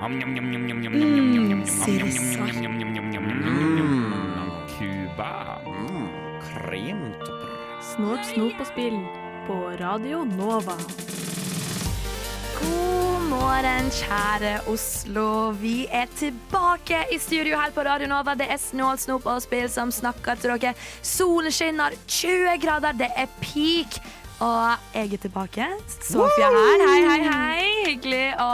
Mm, Sirsa. Cuba. Kremtopper. Snort, snop og spill på Radio Nova. God morgen, kjære Oslo. Vi er tilbake i studio her på Radio Nova. Det er Snål, snop og spill som snakker til dere. Solen skinner, 20 grader, det er peak. Og jeg er tilbake. Sofia her. Hei, hei, hei. Hyggelig å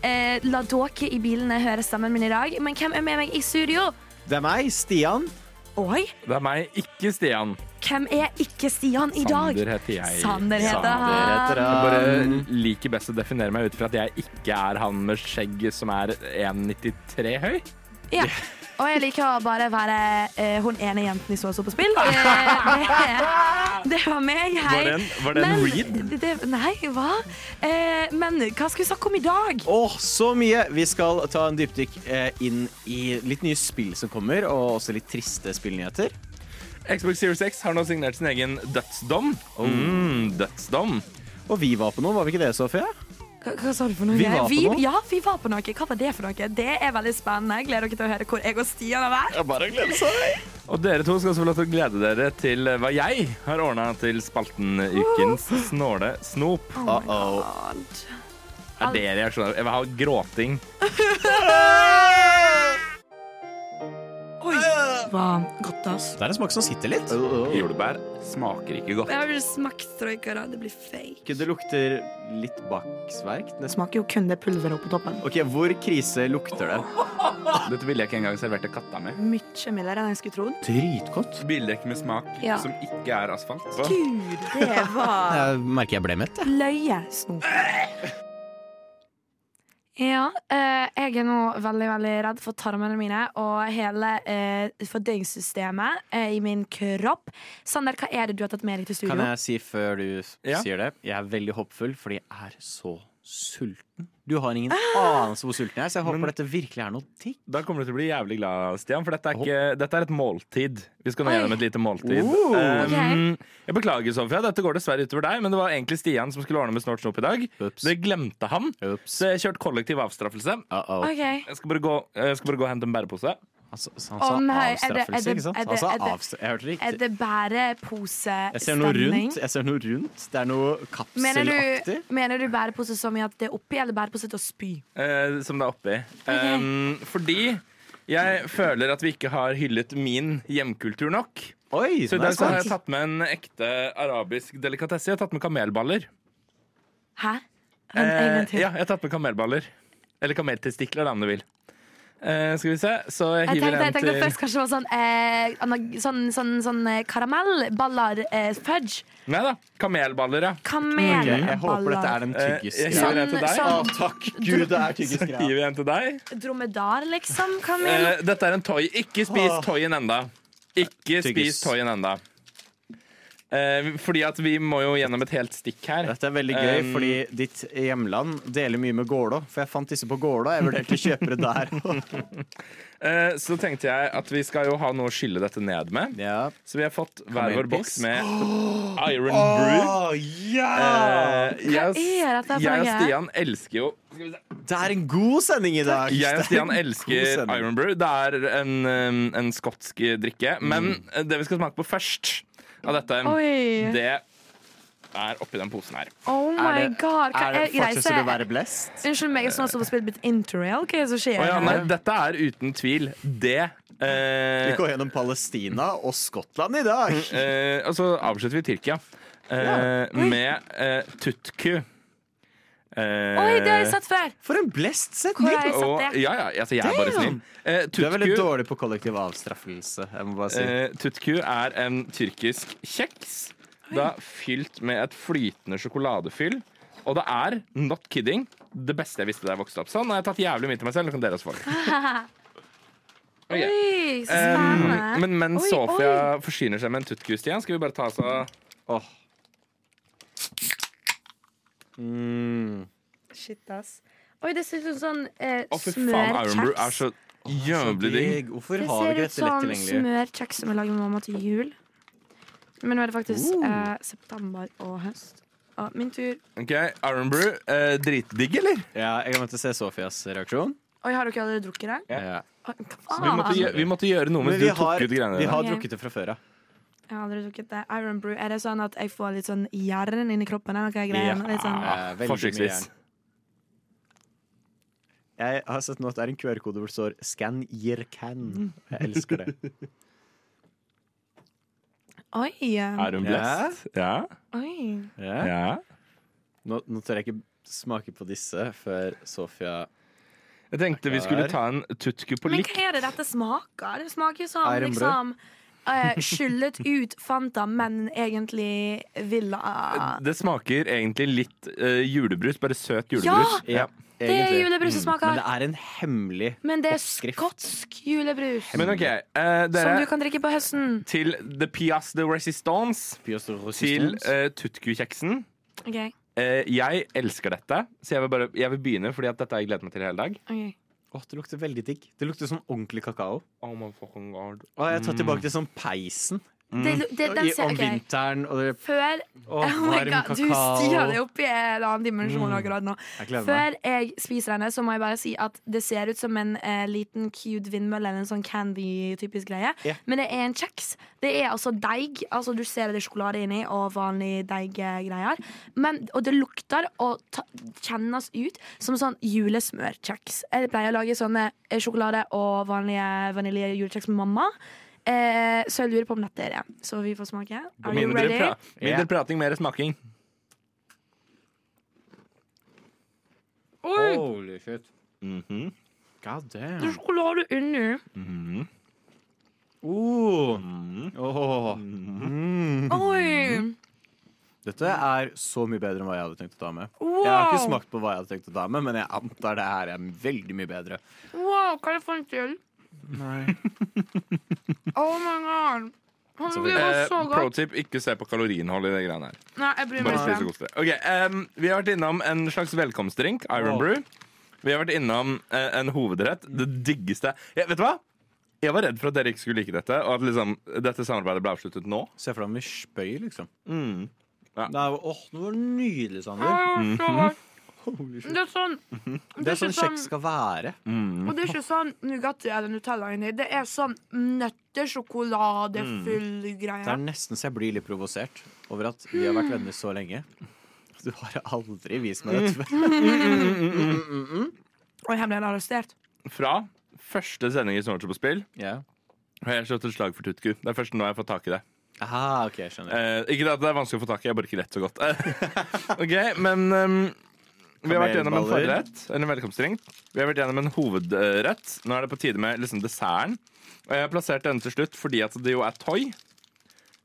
eh, la dere i bilene høre stemmen min i dag. Men hvem er med meg i studio? Det er meg, Stian. Oi, Det er meg, ikke Stian. hvem er ikke Stian i dag? Sander heter jeg. Sander heter Sander heter han. Jeg bare liker best å definere meg ut fra at jeg ikke er han med skjegg som er 1,93 høy. Ja. Og jeg liker å bare være eh, hun ene jenten i Så så på spill. Eh, det, det var meg, hei. Var det en, var det en Men- read? Det, nei, hva? Eh, men hva skal vi snakke om i dag? Åh, så mye! Vi skal ta en dypdykk eh, inn i litt nye spill som kommer, og også litt triste spillnyheter. Xbox Series X har nå signert sin egen dødsdom. Mm, dødsdom. Og vi var på noe, var vi ikke det, Sofie? Hva, hva sa du for noe? Vi var på noe. Ja, vi var på noe. Hva var det for noe? Det er veldig spennende. Jeg gleder dere til å høre hvor jeg og Stian har vært. Bare glede seg. Og dere to skal også få lov til å glede dere til hva jeg har ordna til spalten Ukens snåle snop. Oh my Uh-oh. God. Er det reaksjoner? Jeg vil ha gråting. Oi, hva godt, ass. Det er en smak som sitter litt. Jordbær smaker ikke godt. Jeg har vel smakt troikara. Det blir fake. Det lukter litt baksverk. Det smaker jo kun det pulveret på toppen. Ok, Hvor krise lukter det? Dette ville jeg ikke engang servert til katta mi. Mye mildere enn jeg skulle trodd. Dritgodt. Bildekk med smak Ja. som ikke er asfalt. Gud, det var Jeg merker jeg ble mett. jeg. løyesnop. Ja, eh, jeg er nå veldig veldig redd for tarmene mine og hele eh, fordøyelsessystemet eh, i min kropp. Sander, hva er det du har tatt med deg til studio? Kan jeg si før du Ja. sier det? Jeg er veldig håpfull fordi jeg er så sulten. Du har ingen anelse hvor sulten jeg er, så jeg håper Men- dette virkelig er noe digg. Da kommer du til å bli jævlig glad, Stian, for dette er, ikke, dette er et måltid. Vi skal nå gjennom et lite måltid. Oh. Um, jeg beklager, Sofia, dette går dessverre utover deg, men det var egentlig Stian som skulle ordne med Snort Snop i dag. Ups. Det glemte han, Ups. så jeg kjørte kollektiv avstraffelse. Uh-oh. okay. Jeg skal bare gå, jeg skal bare gå og hente en bærepose. Altså, så han sa nei, er det- er avstraffelse, det- ikke sant? er det- Han sa er det- avstra- Jeg hørte Er riktig. det Jeg ser noe rundt. Jeg ser noe rundt. Det er noe kapselaktig. mener du bærepose så mye at det er oppi, eller bærepose til å spy? eh, som det er oppi. Um, fordi jeg føler at vi ikke har hyllet min hjemkultur nok. Oi, Så i dag er har jeg tatt med en ekte arabisk delikatesse. Jeg har tatt med kamelballer. Hæ? Vent, en gang Eh, til. ja, jeg har tatt med kamelballer. Eller kameltestikler, om du vil. Eh, skal vi se, så jeg Jeg hiver tenkte, jeg tenkte til først kanskje det var sånn, eh, sånn, sånn, sånn eh, karamellballer, eh, fudge. Nei da, kamelballer, ja. Ok, Jeg håper dette er den Eh, jeg til deg. Sånn- Å, takk Gud, det er Så tyggisk greia. hiver jeg en til deg. Dromedar, liksom? Kamel? Eh, dette er en toy. Ikke spis toyen enda. Ikke Tyggis. spis toyen enda. Eh, fordi at vi må jo gjennom et helt stikk her. Dette er veldig gøy, Um, fordi ditt hjemland deler mye med Gålå. For jeg fant disse på Gålå. Jeg vurderte å kjøpe det der. Eh, så tenkte jeg at vi skal jo ha noe å skylle dette ned med. ja. Så vi har fått hver vår boks med Iron Brew. Yeah! Eh, jeg, Hva er dette for jeg og? Stian elsker jo. Det er en god sending i dag. Jeg og Stian elsker. Iron Brew. Det er en, en skotsk drikke. Men mm. det vi skal smake på først av dette, Oi. det er oppi den posen her. Oh Er det- god. Hva Er det er? Fortsetter du å være blest? Unnskyld meg, jeg har stått og har spilt litt interrail. Hva er det som skjer? Oh, ja, nei, dette er uten tvil det eh, Vi går gjennom Palestina og Skottland i dag. eh, Og så avslutter vi Tyrkia eh, ja. med eh, tutku. Eh, Oi, det har jeg sett før! For en blest Hvor setning! har jeg sett og, det? ja, ja, altså, jeg er bare snill. Eh, Du er veldig dårlig på kollektiv avstraffelse. Jeg må bare si. eh, tutku er en tyrkisk kjeks. Da fylt med et flytende sjokoladefyll. Og det er, not kidding, det beste jeg visste da jeg vokste opp. Sånn, nå har jeg tatt jævlig mye til meg selv. Nå kan dere også få det. Ok. Oi, så Um, spennende. men mens Oi, Sofia forsyner seg med en tutku, Stian, skal vi bare ta oss av Åh. Mm. Shit, ass. Oi, det ser ut som sånn eh, Iron er smørkjeks. så jævlig digg. Hvorfor Det har vi ser ikke ut dette lett som tilgjengelig? smørkjeks som er laget med mamma til jul. Men nå er det faktisk Uh. eh, september og høst. Ah, min tur. Ok, Iron Brew, eh, dritdigg, eller? Ja, jeg kan vente se Sofias reaksjon. Oi, har dere allerede drukket det? Ja. ja. Ah, Vi måtte, vi måtte gjøre noe Men mens vi du tok har, ut greiene vi har Ok. drukket det fra før av. Jeg har aldri drukket det. Iron Brew. Er det sånn at jeg får litt sånn jern inni kroppen? Eller hva er greia? Litt sånn. Eh, veldig mye Forsøksvis. jern. Jeg har sett nå at det er en QR-kode hvor det står 'scan year can'. Jeg elsker det. Oi. Er hun blest? Ja. Oi. Ja. ja. Nå, nå tør jeg ikke smake på disse før Sofia Jeg tenkte vi skulle ta en tutku på Men likt. hva er det dette smaker? Det smaker som Iron Brew. liksom eh, skyllet ut Fanta, men egentlig Villa Det smaker egentlig litt uh, julebrus, bare søt julebrus. Ja, Det er julebrus julebrus som Men det er en hemmelig oppskrift. Men det er oppskrift. skotsk julebrus. Men uh, dere, Som du kan drikke på høsten. Til The Pias de Resistance. Pias de Til resistance. uh, tutku-kjeksen. Ok, Eh, jeg elsker dette, så jeg vil, bare, jeg vil begynne fordi dette har jeg gledet meg til hele dag. ok. Åh, det lukter veldig digg. Det lukter som ordentlig kakao. Oh my fucking god. Åh, jeg tar tilbake til sånn peisen. Det, det, den om vinteren og det Før Oh varm God, Du kakao. styrer det opp i en annen dimensjon Mm. akkurat nå. Jeg. Før jeg spiser denne, så må jeg bare si at det ser ut som en eh, liten cute vindmølle eller en sånn candy-typisk greie. Yeah. Men det er en kjeks. Det er altså deig. Altså Du ser det er sjokolade inni og vanlig deiggreier. Og det lukter og ta, kjennes ut som sånn julesmørkjeks. Jeg pleier å lage sånne eh, sjokolade og vanlige vaniljejulekjeks med mamma. Eh, så jeg lurer på om dette er det. Så vi får smake. Are you Mindre, ready? pra mindre prating, mer smaking. Oi! Holy shit. Mhm. God Det er damn. sjokolade inni. Mhm. Oh. Mhm. Åh. Mm. Oi! Dette er så mye bedre enn hva jeg hadde tenkt å ta med. Wow! Jeg har ikke smakt på hva jeg hadde tenkt å ta med, men jeg antar det her er veldig mye bedre. Wow, hva er det for en til? Nei. Oh my god. Så Eh, pro tip ikke se på kaloriinnholdet i de greiene her. Nei, jeg bryr meg ikke. okay, um, vi har vært innom en slags velkomstdrink, Iron oh. Brew. Vi har vært innom uh, en hovedrett, det diggeste ja, Vet du hva? Jeg var redd for at dere ikke skulle like dette, og at liksom, dette samarbeidet ble avsluttet nå. Se for deg om vi spøy, liksom. Mm. Det, er, åh, det var nydelig, Sander. Åh, Mhm. Det er sånn Det er sånn ikke kjeks skal være. Mm. Og det er ikke sånn Nugatti eller Nutella inni. Det er sånn nøttesjokoladefull Det greie. er nesten så jeg blir litt provosert over at vi har vært venner så lenge. Du har aldri vist meg dette før. Og jeg ble arrestert. Fra første sending i Snorre på spill Ja. har jeg slått et slag for Tutku. Det er først nå jeg har fått tak i det. Aha, ok, skjønner. Eh, ikke at det er vanskelig å få tak i, jeg bare ikke lett så godt. ok, men ehm, vi har vært gjennom en forrett, eller velkomstring. Vi har vært gjennom en hovedrett. Nå er det på tide med liksom desserten. Og jeg har plassert denne til slutt fordi at det jo er toy.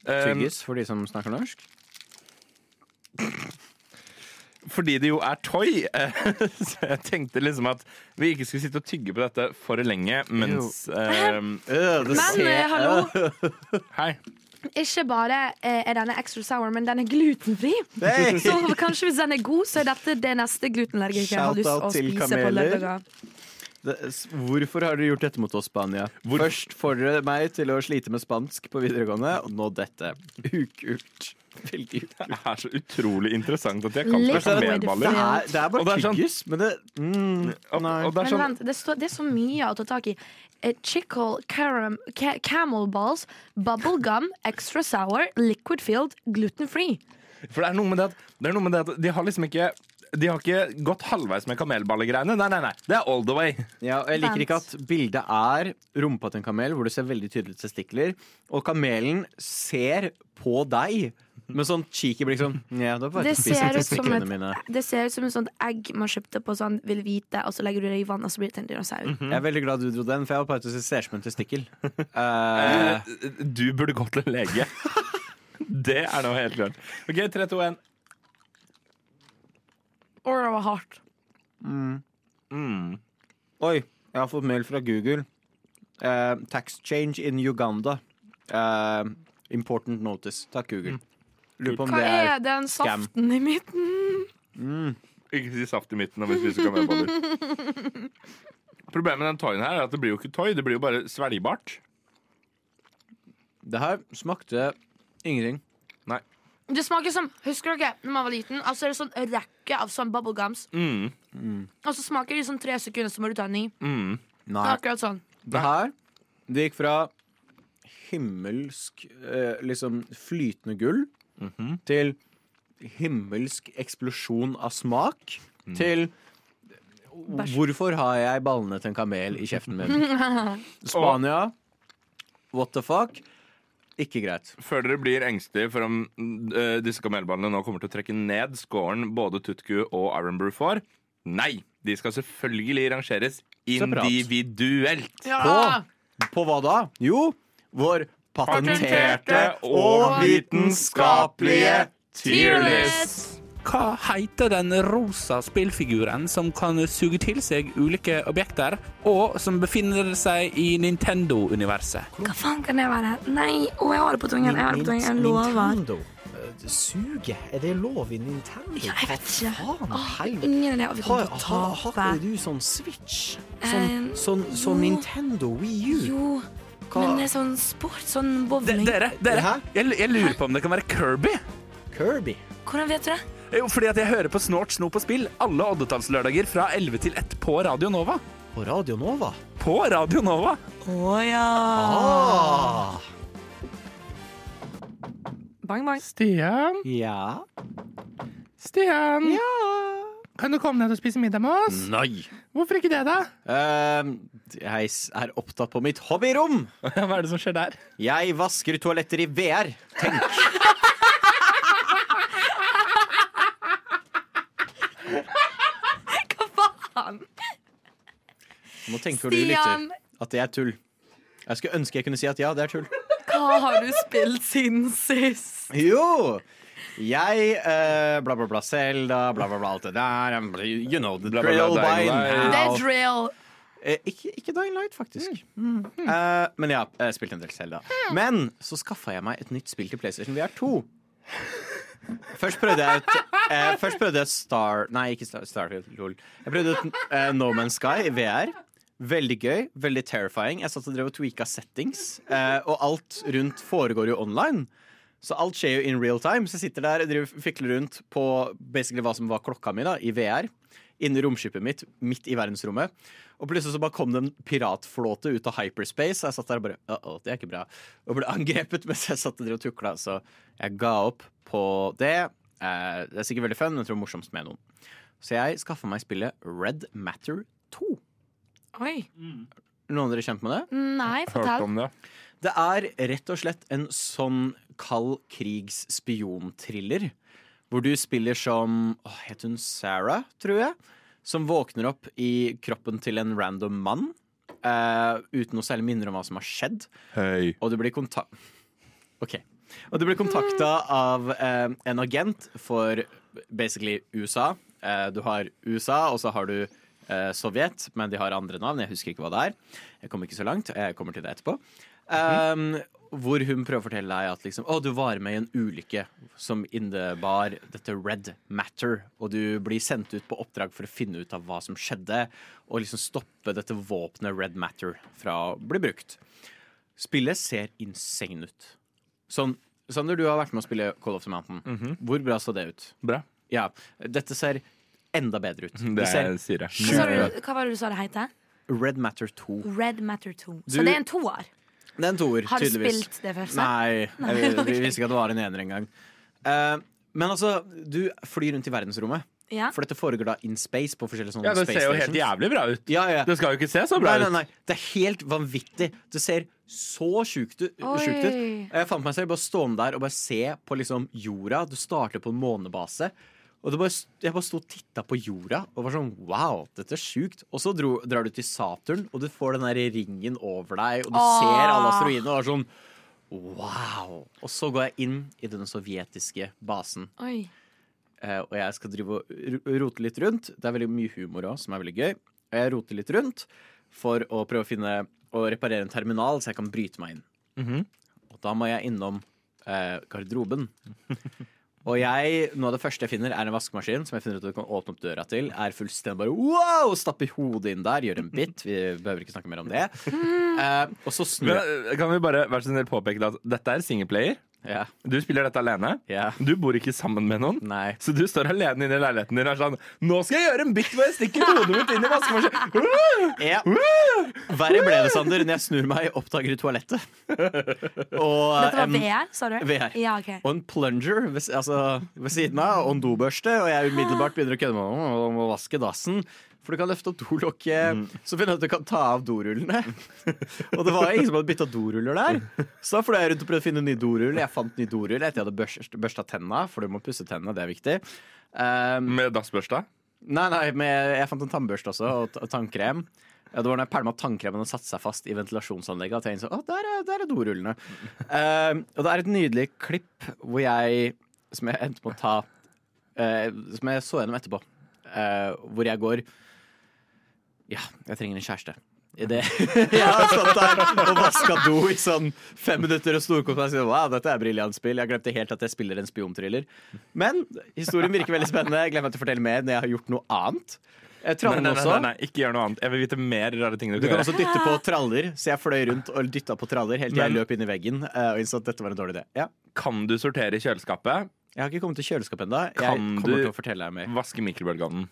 Um, Tyggis for de som snakker norsk. fordi det jo er toy. eh, Så jeg tenkte liksom at vi ikke skulle sitte og tygge på dette for lenge mens det Men eh, hallo, Hei. Ikke bare eh, er denne extra sour, men den er glutenfri. Hey! Så kanskje hvis den er god, så er dette det neste glutenallergikeren har lyst å spise på kameler. lørdager. Det, hvorfor har dere gjort dette mot oss, Spania? Hvor- Først får dere meg til å slite med spansk på videregående, og nå dette. Ukult. Veldig. Det er så utrolig interessant at de har det Liquid Det er, det er bare det er sånn- men det mm, Og, Nei. og det er Men sånn vent, det, står, det er så mye å ta tak i. Eh, Chickle, caram, ca camel balls, bubble gum, extra sour, liquid filled, gluten free. For det er noe med det at, det er noe med det at de har liksom ikke de har ikke gått halvveis med kamelballegreiene. Nei, nei, nei. Det er all the way. Ja, og jeg liker ikke at bildet er rumpa til en kamel, hvor du ser veldig tydelige testikler, og kamelen ser på deg med sånn cheeky blikk sånn Ja, det, Det ser, ut som et, det ser ut som et sånt egg man kjøpte på sånn vil vite, og så legger du det i vann, og så blir det til en dinosaur. Jeg er veldig glad du dro den, for jeg var på vei til å si ser som en testikkel. Eh, Eh, Du burde gått til en lege. Det er nå helt klart. OK, 3, 2, 1. Å, det var hardt. Mm. oi, jeg har fått mail fra Google. Uh, tax change in Uganda. Uh, important notice. Takk, Google. Lurer på om Hva det er er den scam. saften i midten? mm, Ikke si saft i midten når vi spiser kamelballer. Problemet med den toyen her er at det blir jo ikke toy, det blir jo bare svelgbart. Det her smakte ingenting. Det smaker som Husker dere når man var liten? Altså er det sånn rekke av sånn bubblegums. Mm. Og så smaker de sånn tre sekunder, så må du ta en ny. Mm. Det Nei. er akkurat sånn. Det her Det gikk fra himmelsk eh, liksom flytende gull til himmelsk eksplosjon av smak til Hvorfor har jeg ballene til en kamel i kjeften min? Spania. What the fuck? Ikke greit. Før dere blir engstelige for om uh, disse kamelballene nå kommer til å trekke ned scoren både Tutku og Iron Brew får, nei! De skal selvfølgelig rangeres individuelt. Ja! På hva da? Jo, vår patenterte og vitenskapelige Tearless. Hva heter den rosa spillfiguren som kan suge til seg ulike objekter, og som befinner seg i Nintendo-universet? Hva faen kan det være? Nei, å, jeg har det på tungen. Jeg har det på tungen. Jeg lover. Nintendo. Eh, Suge? Er det lov i Nintendo? Ja, jeg vet ikke. Faen? Åh, ingen idé. Vi Har, kommer til har, å har tape. ikke du sånn Switch? Sånn, Eh, sånn, sånn sånn Nintendo Wii U? Jo, Hva- men det er sånn sport, sånn De, bowling. dere, dere Hæ? jeg, jeg lurer på om det kan være Kirby? Kirby? Hvordan vet du det? Jo, fordi at jeg hører på Snort, snop og spill alle oddetallslørdager fra 11 til 1 på Radio Nova. På Radio Nova? På Radio Nova! Å ja. Ah. Bang, bang. Stian, Ja. Stian. Kan du komme ned og spise middag med oss? Nei. Hvorfor ikke det, da? Jeg er opptatt på mitt hobbyrom. Hva er det som skjer der? Jeg vasker toaletter i VR. Tenk. Hva faen? Nå tenker du, Stian. lytter, at det er tull. Jeg skulle ønske jeg kunne si at ja, det er tull. Hva har du spilt siden sist? Jo! Jeg eh, bla, bla, bla, Selda, bla, bla, bla, alt det der. You know the Bla, bla, bla, drill by Light. now. Det er drill. Eh, ikke, ikke Dying Light, faktisk. Eh, men ja, jeg spilte en del selv, da. Men så skaffa jeg meg et nytt spill til PlayStation VR 2. Først prøvde jeg ut eh, Først prøvde jeg Star Nei, ikke Star, Starfield. Lol. Jeg prøvde ut eh, No Man's Sky i VR. Veldig gøy, veldig terrifying. Jeg satt og drev og tweaka settings, eh, og alt rundt foregår jo online. Så alt skjer jo in real time. Så jeg sitter der og driver, fikler rundt på basically hva som var klokka mi da, i VR. Inni romskipet mitt, midt i verdensrommet. Og plutselig så bare kom det en piratflåte ut av hyperspace. Og jeg satt der og bare uh -oh, det er ikke bra. Og ble angrepet mens jeg satt der og tukla. Så jeg ga opp på det. Eh, det er sikkert veldig fun, men jeg tror det er morsomst med noen. Så jeg skaffa meg spillet Red Matter 2. Oi. Noen av dere kjent med det? Nei, fortell. om det. Det er rett og slett en sånn kald krigs spionthriller. Hvor du spiller som åh, Het hun Sarah, tror jeg? Som våkner opp i kroppen til en random mann. Uh, uten noe særlig minner om hva som har skjedd. Høy. Og du blir kontakt... Ok. Og du blir kontakta av uh, en agent for basically USA. Uh, du har USA, og så har du Sovjet, men de har andre navn. Jeg husker ikke hva det er. Jeg kommer ikke så langt. Jeg kommer til det etterpå. Um, hvor hun prøver å fortelle deg at liksom, å, du var med i en ulykke som innebar dette red matter, og du blir sendt ut på oppdrag for å finne ut av hva som skjedde, og liksom stoppe dette våpenet red matter fra å bli brukt. Spillet ser insane ut. Sånn, Sander, du har vært med å spille Call of the Mountain. Hvor bra så det ut? Bra. Ja, dette ser enda bedre ut. Det ser sier jeg. Hva, sa du, hva var det du sa det heter? Red Matter 2. Red Matter 2. Du- Så det er en toer. Det er en toer, Har du tydeligvis. spilt det først? Nei, jeg, vi visste ikke at det var en ener engang. Uh, men altså, du flyr rundt i verdensrommet. Ja. For dette foregår da in space på forskjellige sånne Ja, det space ser jo helt stations. jævlig bra ut. Ja, ja. Det skal jo ikke se så bra Nei, nei, ut. nei. Det er helt vanvittig. Det ser så sjukt ut. Oi. sjukt ut. Jeg fant meg selv bare stående der og bare se på liksom jorda. Du starter på en månebase. Og det bare, jeg bare sto og titta på jorda og var sånn wow, dette er sjukt. Og så dro, drar du til Saturn, og du får den der ringen over deg, og du Åh. ser alle asteroidene og er sånn wow. Og så går jeg inn i den sovjetiske basen. Oi. Eh, og jeg skal drive og rote litt rundt. Det er veldig mye humor òg, som er veldig gøy. Og jeg roter litt rundt for å prøve å finne og reparere en terminal, så jeg kan bryte meg inn. Mhm. Og da må jeg innom eh, garderoben. og jeg, noe av det første jeg finner, er en vaskemaskin som jeg finner ut at du kan åpne opp døra til. Er fullstendig bare wow! Stappe hodet inn der, gjøre en bit. Vi behøver ikke snakke mer om det. Uh, og så snur Men, eh, kan vi bare være så snill påpeke at dette er singleplayer? Ja. Du spiller dette alene. Ja. Du bor ikke sammen med noen. Nei. Så du står alene inne i leiligheten din og er sånn Nå skal jeg gjøre en bit hvor jeg stikker hodet mitt inn i vaskemaskinen! Ja. Verre ble det, Sander, når jeg snur meg, oppdager du toalettet. Og, Dette var VR, sa du? VR. Ja, okay. og en plunger ved, altså, ved siden av og en dobørste. Og jeg umiddelbart begynner å kødde med meg om å vaske dassen. For du kan løfte opp dolokket, så finner du at du kan ta av dorullene. og det var ingen som hadde bytta doruller der. Så da fløy jeg rundt og prøvde å finne ny dorull. Jeg fant ny dorull etter jeg hadde børst, børsta tenna, for du må pusse tennene, det er viktig. Um, Med dassbørsta. Nei, nei, med, jeg fant en tannbørste også, og, og tannkrem. Ja, det var når jeg pælma tannkremen og satte seg fast i ventilasjonsanlegget at jeg innså at der, er- der er dorullene. uh, og det er et nydelig klipp hvor jeg Som jeg endte med å ta uh, Som jeg så gjennom etterpå. Uh, hvor jeg går Ja, jeg trenger en kjæreste. Det jeg har stått der og vaska do i sånn fem minutter og storkost meg og wow, dette er briljant spill. Jeg glemte helt at jeg spiller en spionthriller. Men historien virker veldig spennende. Jeg glemmer å fortelle mer når jeg har gjort noe annet. Nei, nei, nei, nei, nei, ikke gjør noe annet. Jeg vil vite mer rare ting du Du kan gjøre. også dytte på traller, så jeg fløy rundt og dytta på traller helt til jeg løp inn i veggen eh, og innså at dette var en dårlig idé. Ja. Kan du sortere kjøleskapet? Jeg har ikke kommet til kjøleskapet ennå. Kan kommer du- til å deg mer. Vaske mikrobølgeovnen?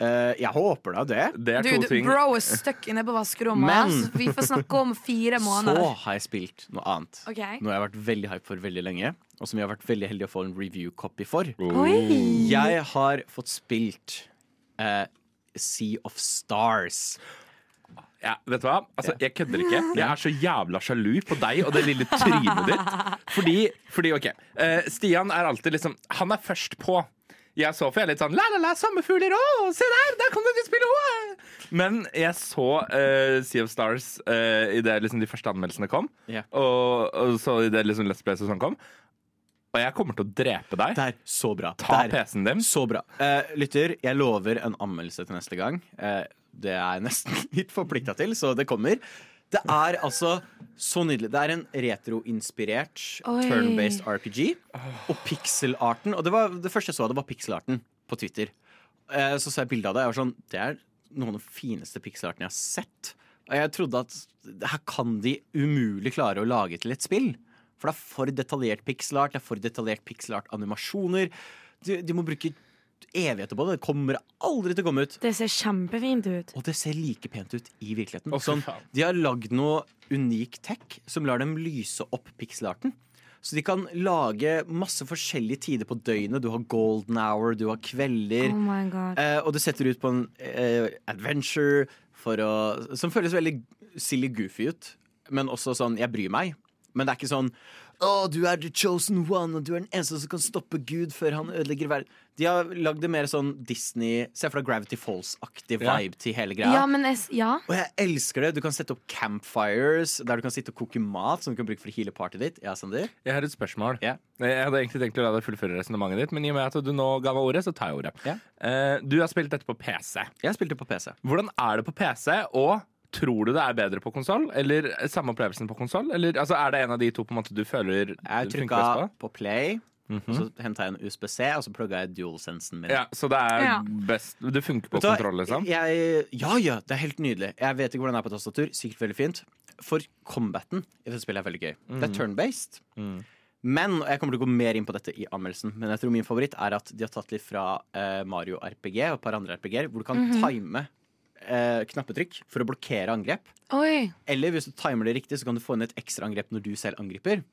Eh, jeg håper da det. Det er Du, to du, ting. bro er stuck inne på vaskerommet. Men- så Vi får snakke om fire måneder. Så har jeg spilt noe annet. Okay. Noe jeg har vært veldig hype for veldig lenge, og som jeg har vært veldig heldig å få en review-copy for. Oi! Jeg har fått spilt uh, Sea of Stars. Ja, vet du hva? Altså, jeg kødder ikke. Jeg er så jævla sjalu på deg og det lille trynet ditt. Fordi, fordi ok Uh, Stian er alltid liksom Han er først på. Jeg så for jeg er litt sånn La, la, la, sommerfugler, òg! se der! Der kan du et nytt spill! Men jeg så uh, Sea of Stars uh, idet liksom, de første anmeldelsene kom. Yeah. Og, og så idet liksom, Let's Plays og sånn kom. Og jeg kommer til å drepe deg. Der, så bra. Ta PC-en din. Så bra. Uh, lytter, jeg lover en anmeldelse til neste gang. Uh, det er jeg nesten litt forplikta til, så det kommer. Det er altså så nydelig. Det er en retroinspirert Oi. turn-based RPG. Og pixelarten Og det, var, det første jeg så, det var pixelarten på Twitter. Eh, så så jeg bilde av det. Jeg var sånn, det er noen av de fineste pixelartene jeg har sett. Og jeg trodde at her kan de umulig klare å lage til et spill. For det er for detaljert pixelart, det er for detaljert pixelart-animasjoner. De, de må bruke evigheter på det. Det kommer aldri til å komme ut. Det ser kjempefint ut. Og det ser like pent ut i virkeligheten. Å, sånn, de har lagd noe unik tech som lar dem lyse opp pixelarten. Så de kan lage masse forskjellige tider på døgnet. Du har golden hour, du har kvelder. Oh my god. Eh, og det setter ut på en eh, adventure for å, som føles veldig silly goofy ut. Men også sånn 'jeg bryr meg'. Men det er ikke sånn 'Å, du er the chosen one, og du er den eneste som kan stoppe Gud før han ødelegger verden'. De har lagd det mer sånn Disney Se for deg Gravity Falls-aktig Ja. vibe til hele greia. Ja, men jeg, ja. Og jeg elsker det. Du kan sette opp campfires der du kan sitte og koke mat som du kan bruke for å heale partyet ditt. Ja, Sander? Jeg har et spørsmål. Ja. Jeg hadde egentlig tenkt å la deg fullføre resonnementet ditt, men i og med at du nå ga meg ordet, så tar jeg ordet. Ja. Uh, du har spilt dette på PC. Jeg har spilt det på PC. Hvordan er det på PC, og tror du det er bedre på konsoll? Eller samme opplevelsen på konsoll? Altså, er det en av de to på en måte du føler Jeg funker trykka best på? på play, og så henta jeg en USBC, og så plugga jeg dualsensen min. Ja, så det er Ja. best Det funker på så, kontroll, liksom? Jeg, ja, ja, det er helt nydelig. Jeg vet ikke hvordan det er på tastatur. Sikkert veldig fint. For combaten i dette spillet er veldig gøy. Det er turn-based. Men og jeg kommer til å gå mer inn på dette i anmeldelsen, men jeg tror min favoritt er at de har tatt litt fra eh, Mario RPG og et par andre RPG-er, hvor du kan time eh, knappetrykk for å blokkere angrep. Oi. Eller hvis du timer det riktig, så kan du få inn et ekstra angrep når du selv angriper.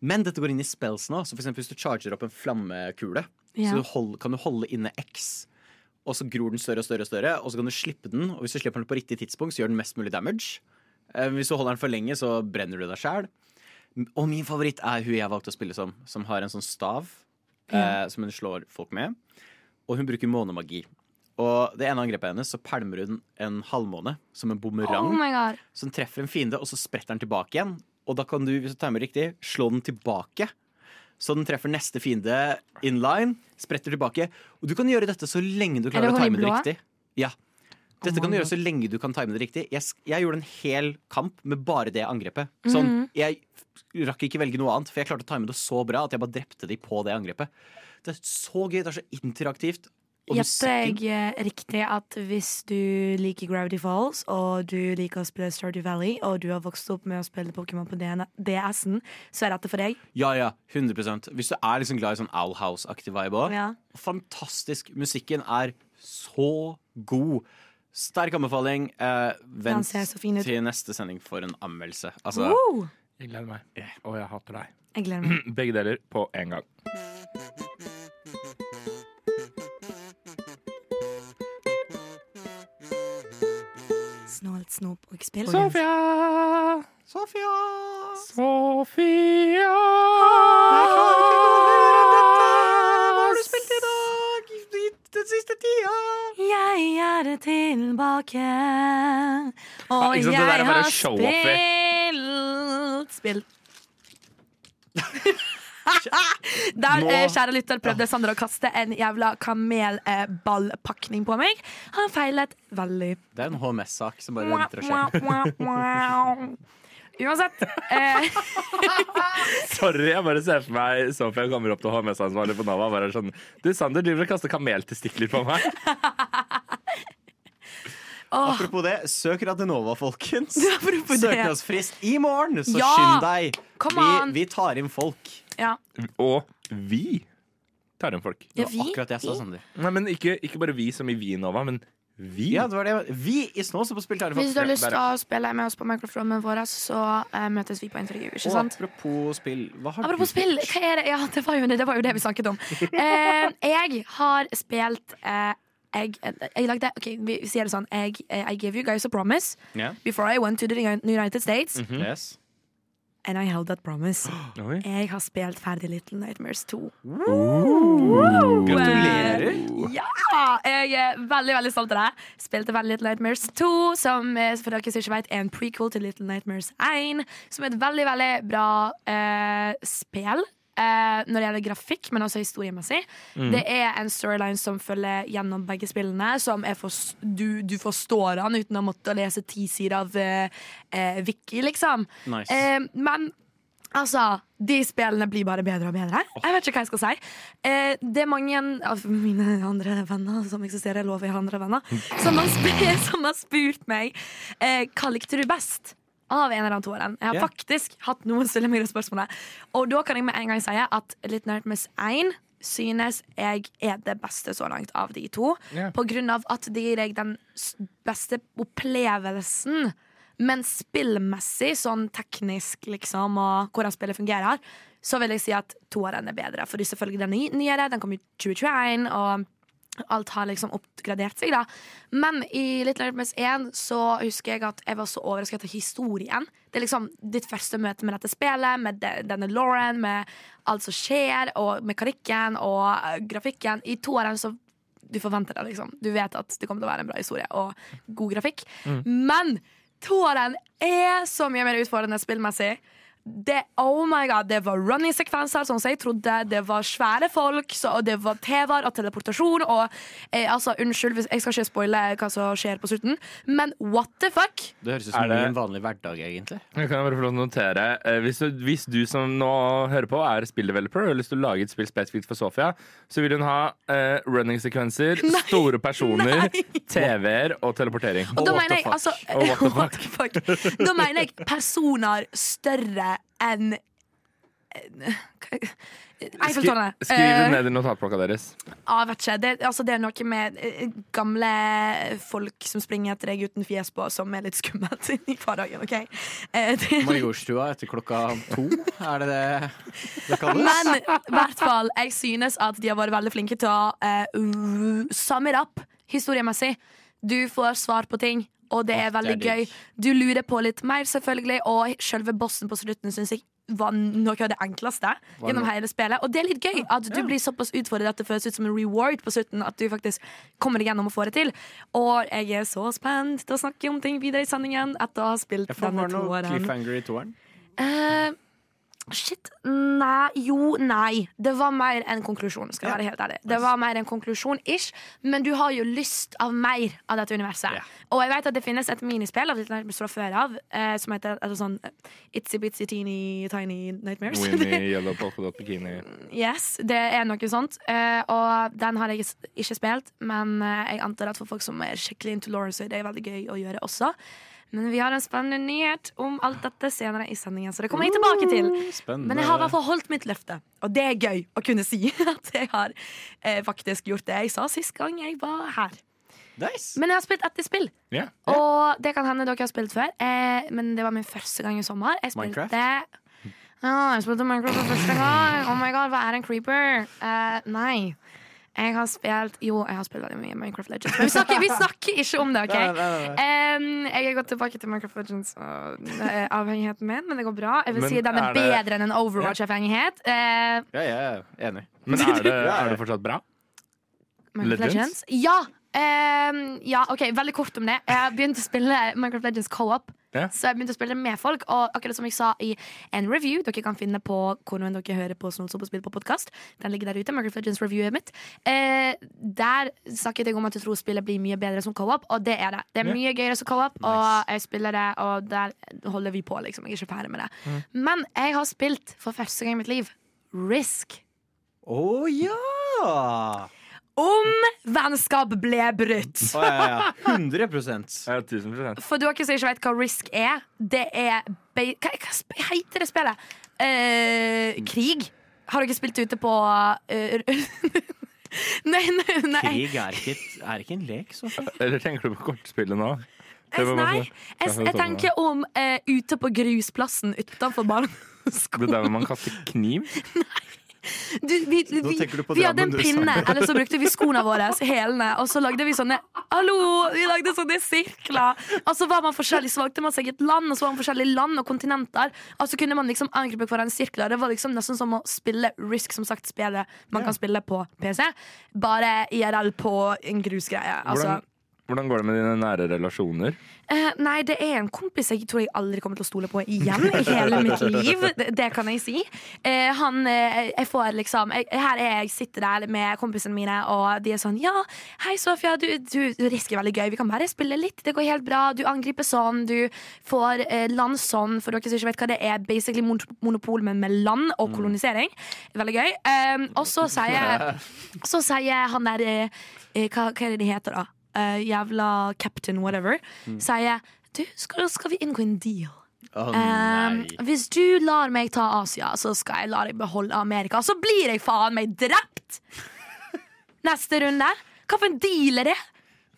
Men dette går inn i spells nå. Så for eksempel hvis du charger opp en flammekule, Ja. så du hold, kan du holde inne X, og så gror den større og større, og større, og så kan du slippe den. Og hvis du slipper den på riktig tidspunkt, så gjør den mest mulig damage. Eh, hvis du holder den for lenge, så brenner du deg sjæl. Og min favoritt er hun jeg valgte å spille som, som har en sånn stav eh, som hun slår folk med. Og hun bruker månemagi. Og det ene angrepet hennes så pælmer hun en halvmåne som en bumerang Oh som treffer en fiende, og så spretter den tilbake igjen. Og da kan du, hvis du timer riktig, slå den tilbake. Så den treffer neste fiende in line, spretter tilbake. Og du kan gjøre dette så lenge du Er klarer å time det riktig. Ja. Dette Oh kan du gjøre så lenge du kan time det riktig. Jeg, jeg gjorde en hel kamp med bare det angrepet. Sånn, Mhm. Jeg rakk ikke velge noe annet, for jeg klarte å time det så bra at jeg bare drepte de på det angrepet. Det er så gøy, det er så interaktivt. Gjetter jeg eh, riktig at hvis du liker Gravity Falls, og du liker å spille Stardew Valley, og du har vokst opp med å spille Pokémon på DS-en, så er dette for deg? Ja, ja, 100 Hvis du er liksom glad i sånn Owl House-aktig vibe òg. Ja. Fantastisk. Musikken er så god. Sterk anbefaling. Eh, vent til neste sending for en anmeldelse. Altså, Woo! Jeg gleder meg. Og jeg hater deg. Jeg gleder meg. Begge deler på en gang. Snålt snop og spill. Sofia! Sofia! Sofia! Hva har du spilt i dag? Den siste tida? Jeg er tilbake, og ikke jeg har spilt Spilt. Der, Nå- eh, kjære lytter, prøvde Sander å kaste en jævla kamelballpakning på meg. Han feilet veldig. Det er en HMS-sak som bare venter å skje. Uansett. Eh, Sorry, jeg bare ser for meg Sofia kommer opp til HMS-ansvarlig på Nava. og Bare er sånn, du, Sander driver og kaster kameltestikler på meg. Oh. Apropos det, søk Radionova, folkens. Søknadsfrist i morgen, så Ja! skynd deg. Vi, vi tar inn folk. Ja. Og vi tar igjen folk. Det Ja, var vi- akkurat det jeg sa, vi- Sander. Nei, men ikke, ikke bare vi som i Vinova, men vi. Ja, det var det. Vi i Snåsa på Spill tar Hvis du har lyst til å spille med oss på microfronen vår, så eh, møtes vi på intervju. Ikke Og sant? apropos spill, hva har Apropos du spill, hva er det? Ja, det var jo det, det, var jo det vi snakket om. Eh, jeg har spilt eh, jeg, jeg lagde OK, vi sier det sånn. Jeg, I gave you guys a promise Ja. before I went to the United States, Yes. And I held that promise. Oi. Jeg har spilt ferdig Little Nightmares 2. Gratulerer. Ja! Jeg er veldig veldig stolt av deg. Spilte veldig Little Nightmares 2, som eh, for dere som ikke vet, er en prequel til Little Nightmares 1. Som er et veldig veldig bra eh, spill. Eh, når det gjelder grafikk, men også historiemessig. Det er en storyline som følger gjennom begge spillene. Som er for, du, du forstår den uten å måtte lese ti sider av eh, eh, Wiki, liksom. Nice. Eh, men altså, de spillene blir bare bedre og bedre. Jeg vet ikke hva jeg skal si. Eh, det er mange av mine andre venner som eksisterer, lover jeg andre venner, som har, sp som har spurt meg eh, hva likte du best. Av en eller annen toeren. Jeg har yeah. faktisk hatt noen stille meg det spørsmålet. Og da kan jeg med en gang si at Litt Nightmares 1 synes jeg er det beste så langt av de to. Yeah. På grunn av at det gir deg den beste opplevelsen. Men spillmessig, sånn teknisk liksom, og hvordan spillet fungerer, så vil jeg si at toeren er bedre. Fordi selvfølgelig den er ny- nyere, den kom i 2021, og alt har liksom oppgradert seg, da. Men i Little Nightmares 1 så husker jeg at jeg var så overrasket over historien. Det er liksom ditt første møte med dette spillet, med denne Lauren, med alt som skjer, og mekanikken og eh, grafikken. I toeren så du forventer det, liksom. Du vet at det kommer til å være en bra historie og god grafikk. Men toeren er så mye mer utfordrende spillmessig. Det, oh my god, det var running-sekvenser, sånn som jeg trodde. Det var svære folk, så, og det var TV-er og teleportasjon. Og eh, altså, Unnskyld, hvis- jeg skal ikke spoile hva som skjer på slutten, men what the fuck? Det høres ut som det- en vanlig hverdag, egentlig. Jeg kan bare få lov til å notere eh, hvis, du, hvis du som nå hører på, er spilldeveloper og har lyst til å lage et spill spesifikt for Sofia, så vil hun ha eh, running-sekvenser, store personer, TV-er og teleportering. Og da what the jeg altså Og what the what the fuck? Da mener jeg personer større enn Eiffeltårnet. Skri, skriv det Eh, ned i notatblokka deres. Ja, vet ikke. Det, altså, det er noe med eh, gamle folk som springer etter deg uten fjes på, som er litt skummelt i hverdagen. ok? Eh, det, Majorstua etter klokka to, er det det det kalles? men i hvert fall, jeg synes at de har vært veldig flinke til å uh, summe it up historiemessig. Du får svar på ting, og det er veldig det er gøy. Du lurer på litt mer, selvfølgelig, og selve bossen på slutten syns jeg var noe av det enkleste gjennom hele spillet. Og det er litt gøy at du blir såpass utfordret at det føles ut som en reward på slutten. At du faktisk kommer deg gjennom og får det til. Og jeg er så spent til å snakke om ting videre i sendingen etter å ha spilt Jeg får denne bare noe cliffhanger i toeren. Eh, Shit. Nei, jo, nei. Det var mer en konklusjon, skal jeg være helt ærlig. Det var mer en konklusjon-ish, men du har jo lyst av mer av dette universet. Ja. Og jeg vet at det finnes et minispill av Little fra før av, eh, som heter altså sånn Itsy Bitsy Teeny Tiny Nightmares. Winnie, Yellow Bikini. Yes, det er noe sånt. Eh, og den har jeg ikke spilt, men eh, jeg antar at for folk som er skikkelig into Lauren, så er det veldig gøy å gjøre også. Men vi har en spennende nyhet om alt dette senere i sendingen, så det kommer jeg tilbake til. Spennende. Men jeg har i hvert fall holdt mitt løfte, og det er gøy å kunne si at jeg har eh, faktisk gjort det jeg sa sist gang jeg var her. Nice. Men jeg har spilt ett spill, Ja. og det kan hende dere har spilt før. Eh, men det var min første gang i sommer. Jeg spilte Minecraft? Ja, jeg spilte Minecraft for første gang. Oh my god, hva er en creeper? Eh, nei. Jeg har spilt Jo, jeg har spilt veldig mye Minecraft Legends. Men vi snakker, vi snakker ikke om det, OK? Nei, nei, nei, Um, jeg har gått tilbake til Minecraft Legends og er avhengigheten min, men det går bra. Jeg vil Men si den er er det- bedre enn en Overwatch-avhengighet. Uh, Ja, jeg er enig. Men er det, er det fortsatt bra? Minecraft Legends? Legends? Ja! Um, ja, ok, Veldig kort om det. Jeg begynte å spille Minecraft Legends co-op. Ja. Så jeg begynte å spille med folk. Og akkurat som jeg sa i en review dere kan finne på hvor enn dere hører på Snolsopp og spill på podkast, den ligger der ute, Margaret reviewet mitt. Eh, der snakket jeg om at jeg tror spillet blir mye bedre som co-op, og det er det. Det er Ja. mye gøyere som co-op, og jeg spiller det, og der holder vi på, liksom. Jeg er ikke ferdig med det. Men jeg har spilt for første gang i mitt liv Risk. Å ja! Om vennskap ble brutt. Oh, ja, ja. 100% Ja, 1000 For dere som ikke vet hva Risk er, det er Hva, hva heter det spillet? Eh, krig? Har dere spilt ute på uh, Nei, nei, nei. Krig er ikke, er ikke en lek, så. Eller tenker du på kortspillet nå? Nei, masse- jeg, jeg tenker om eh, ute på grusplassen utenfor barneskolen. Det er der hvor man kaster kniv? Du, vi, vi, på vi hadde en pinne, eller så brukte vi skoene våre, hælene, og så lagde vi sånne Hallo! Vi lagde sånne sirkler. Og så var man forskjellig, så valgte man seg et land, og så var man forskjellige land og kontinenter. Og så kunne man liksom angripe hverandre i sirkler. Det var liksom nesten som å spille Risk, som sagt, spillet man kan spille på PC. Bare IRL på en grusgreie. Altså, Hvordan, hvordan går det med dine nære relasjoner? Eh, nei, det er en kompis jeg tror jeg aldri kommer til å stole på igjen i hele mitt liv. Det, det kan jeg si. Eh, han eh, Jeg får liksom jeg, Her er jeg, sitter der med kompisene mine, og de er sånn Ja, hei, Sofia, du, du, du risker veldig gøy. Vi kan bare spille litt. Det går helt bra. Du angriper sånn. Du får eh, land sånn, for dere som ikke vet hva det er. Basically mon monopol, men med land og kolonisering. Veldig gøy. Eh, og så sier Så sier han der eh, hva, hva er det de heter, da? Eh, jævla captain whatever. Sier du, skal, skal vi inngå en deal? Oh, Um, hvis du lar meg ta Asia, så skal jeg la deg beholde Amerika. Så blir jeg faen meg drept! Neste runde. Hva for en deal er det?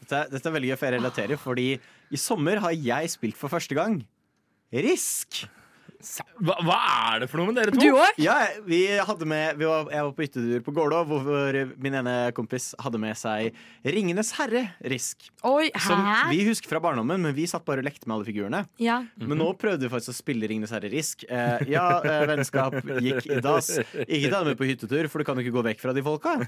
Dette, dette er veldig gøy, for jeg relaterer, fordi i sommer har jeg spilt for første gang. Risk. Hva, hva er det for noe med dere to? Du òg? Ja, vi hadde med vi var, Jeg var på hyttetur på Gålå, hvor min ene kompis hadde med seg Ringenes herre-risk. Oi, Som vi husker fra barndommen, men vi satt bare og lekte med alle figurene. Ja. Men nå prøvde vi faktisk å spille Ringenes herre-risk. Eh, ja, eh, vennskap gikk i dass. Ikke ta dem med på hyttetur, for du kan jo ikke gå vekk fra de folka.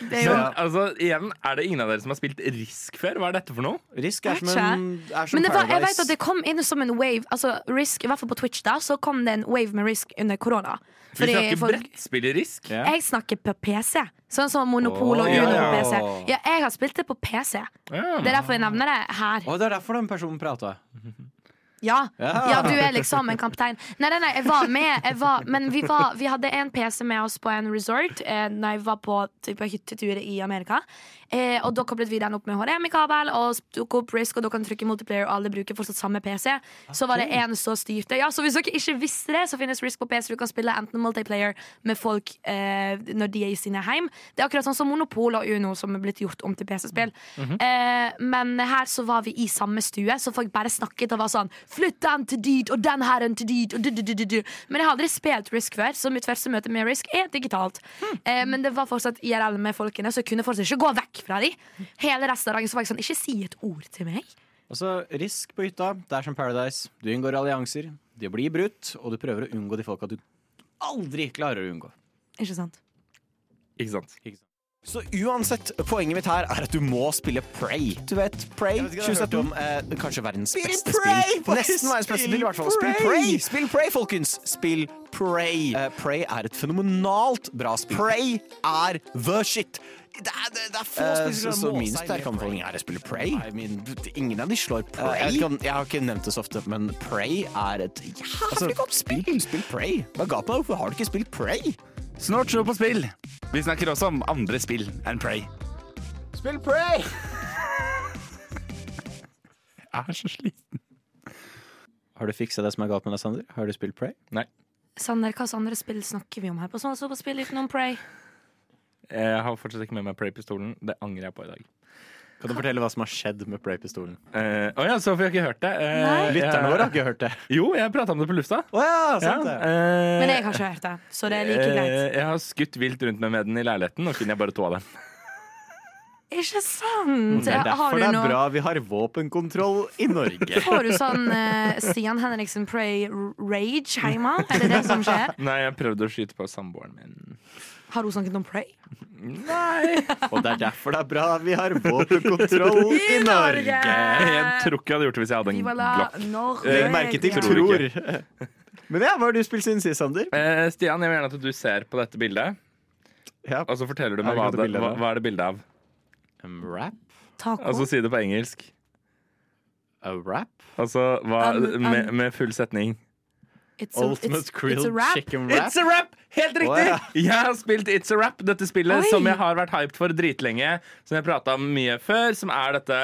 Det er jo Men, altså, igjen, er det ingen av dere som har spilt Risk før? Hva er dette for noe? Risk er som en er som Men det var, jeg vet at det kom inn som en wave. Altså Risk, I hvert fall på Twitch da Så kom det en wave med Risk under korona. Vi snakker folk- brettspillerisk? i Risk. Jeg snakker på PC. Sånn som Monopol og Åh. Uno på PC. Ja, jeg har spilt det på PC. Yeah. Det er derfor jeg nevner det her. Og det er derfor den personen prata. Ja. Ja. ja, du er liksom en kaptein. Nei, nei, nei, jeg var med, jeg var, men vi, var, vi hadde en PC med oss på en resort eh, Når jeg var på, typ, hyttetur i Amerika. Eh, og koblet vi den opp med HDMI-kabel og tok opp Risk, og da kan trykke multiplayer, og alle bruker fortsatt samme PC. Så var det en som styrte. Ja, så hvis dere ikke visste det, så finnes Risk på PC. Du kan spille enten multiplayer med folk eh, når de er i sine heim. Det er akkurat sånn som Monopol og Uno, som er blitt gjort om til PC-spill. eh, men her så var vi i samme stue, så folk bare snakket og var sånn Flytt den til dit, og den her til dit, og du, du, du, du. Men jeg har aldri spilt Risk før, så mitt første møte med Risk er digitalt. Eh, men det var fortsatt IRL med folkene, så jeg kunne fortsatt ikke gå vekk fra de. Hele resten av dagen så var jeg sånn Ikke si et ord til meg. Altså, Risk på hytta, det er som Paradise. Du unngår allianser, de blir brutt, og du prøver å unngå de folka du aldri klarer å unngå. Ikke sant? Ikke sant? Så uansett, poenget mitt her er at du må spille Prey. Du vet, Prey 2017. Eh, kanskje verdens beste Prey! spill. Nesten verdens beste spill spill, i hvert fall. Spill Prey! Prey! Spill Prey, folkens! Spill Prey. Eh, Prey er et fenomenalt bra spill. Prey er the shit. Det er, det, det er få spillere så- som så min seg sterke anbefaling er å spille Prey. I mean, ingen av de slår Prey. jeg vet jeg har ikke nevnt det så ofte, men Prey er et jævlig godt spill. Spill Prey. Ga på deg? Hvorfor har du ikke spilt Prey? Snart show på spill. Vi snakker også om andre spill enn Prey. Spill Prey! Jeg er så sliten. Har du fiksa det som er galt med deg, Sander? Har du spilt Prey? Nei. Sander, hva andre spill snakker vi om her på Sånn så på spill utenom Prey? Jeg har fortsatt ikke med meg Prey-pistolen. Det angrer jeg på i dag. Kan du fortelle hva som har skjedd med Prey-pistolen? Å ja, Sofie har ikke hørt det. Uh, Lytterne våre har ikke hørt det. Jo, jeg prata om det på lufta. Oh ja, Ja, det. Uh, Men jeg har ikke hørt det, så det er like greit. eh, Jeg har skutt vilt rundt med med den i leiligheten, og finner jeg bare to av dem. Ikke sant? Det er derfor det er noe bra vi har våpenkontroll i Norge. Får du sånn uh, Stian Henriksen Prey rage hjemme? Er det det som skjer? Nei, jeg prøvde å skyte på samboeren min. Har hun snakket om Pray? Nei! Og det er derfor det er bra vi har våpenkontroll i Norge. Jeg tror ikke jeg hadde gjort det hvis jeg hadde en. Norge. Legg merke til Tror tror. Men ja, hva har du spilt siden sist, Sander? Eh, Stian, jeg vil gjerne at du ser på dette bildet, Ja. og så forteller du meg hva, det, hva, hva er det bildet av. En rap? Taco. Altså si det på engelsk. A rap? Altså hva, Um, um. med, med full setning. It's a, Ultimate it's, it's a grilled rap. chicken wrap? It's a rap! Helt riktig! Oh, ja. Jeg har spilt It's a Rap, dette spillet Oi. som jeg har vært hyped for dritlenge. Som jeg prata om mye før, som er dette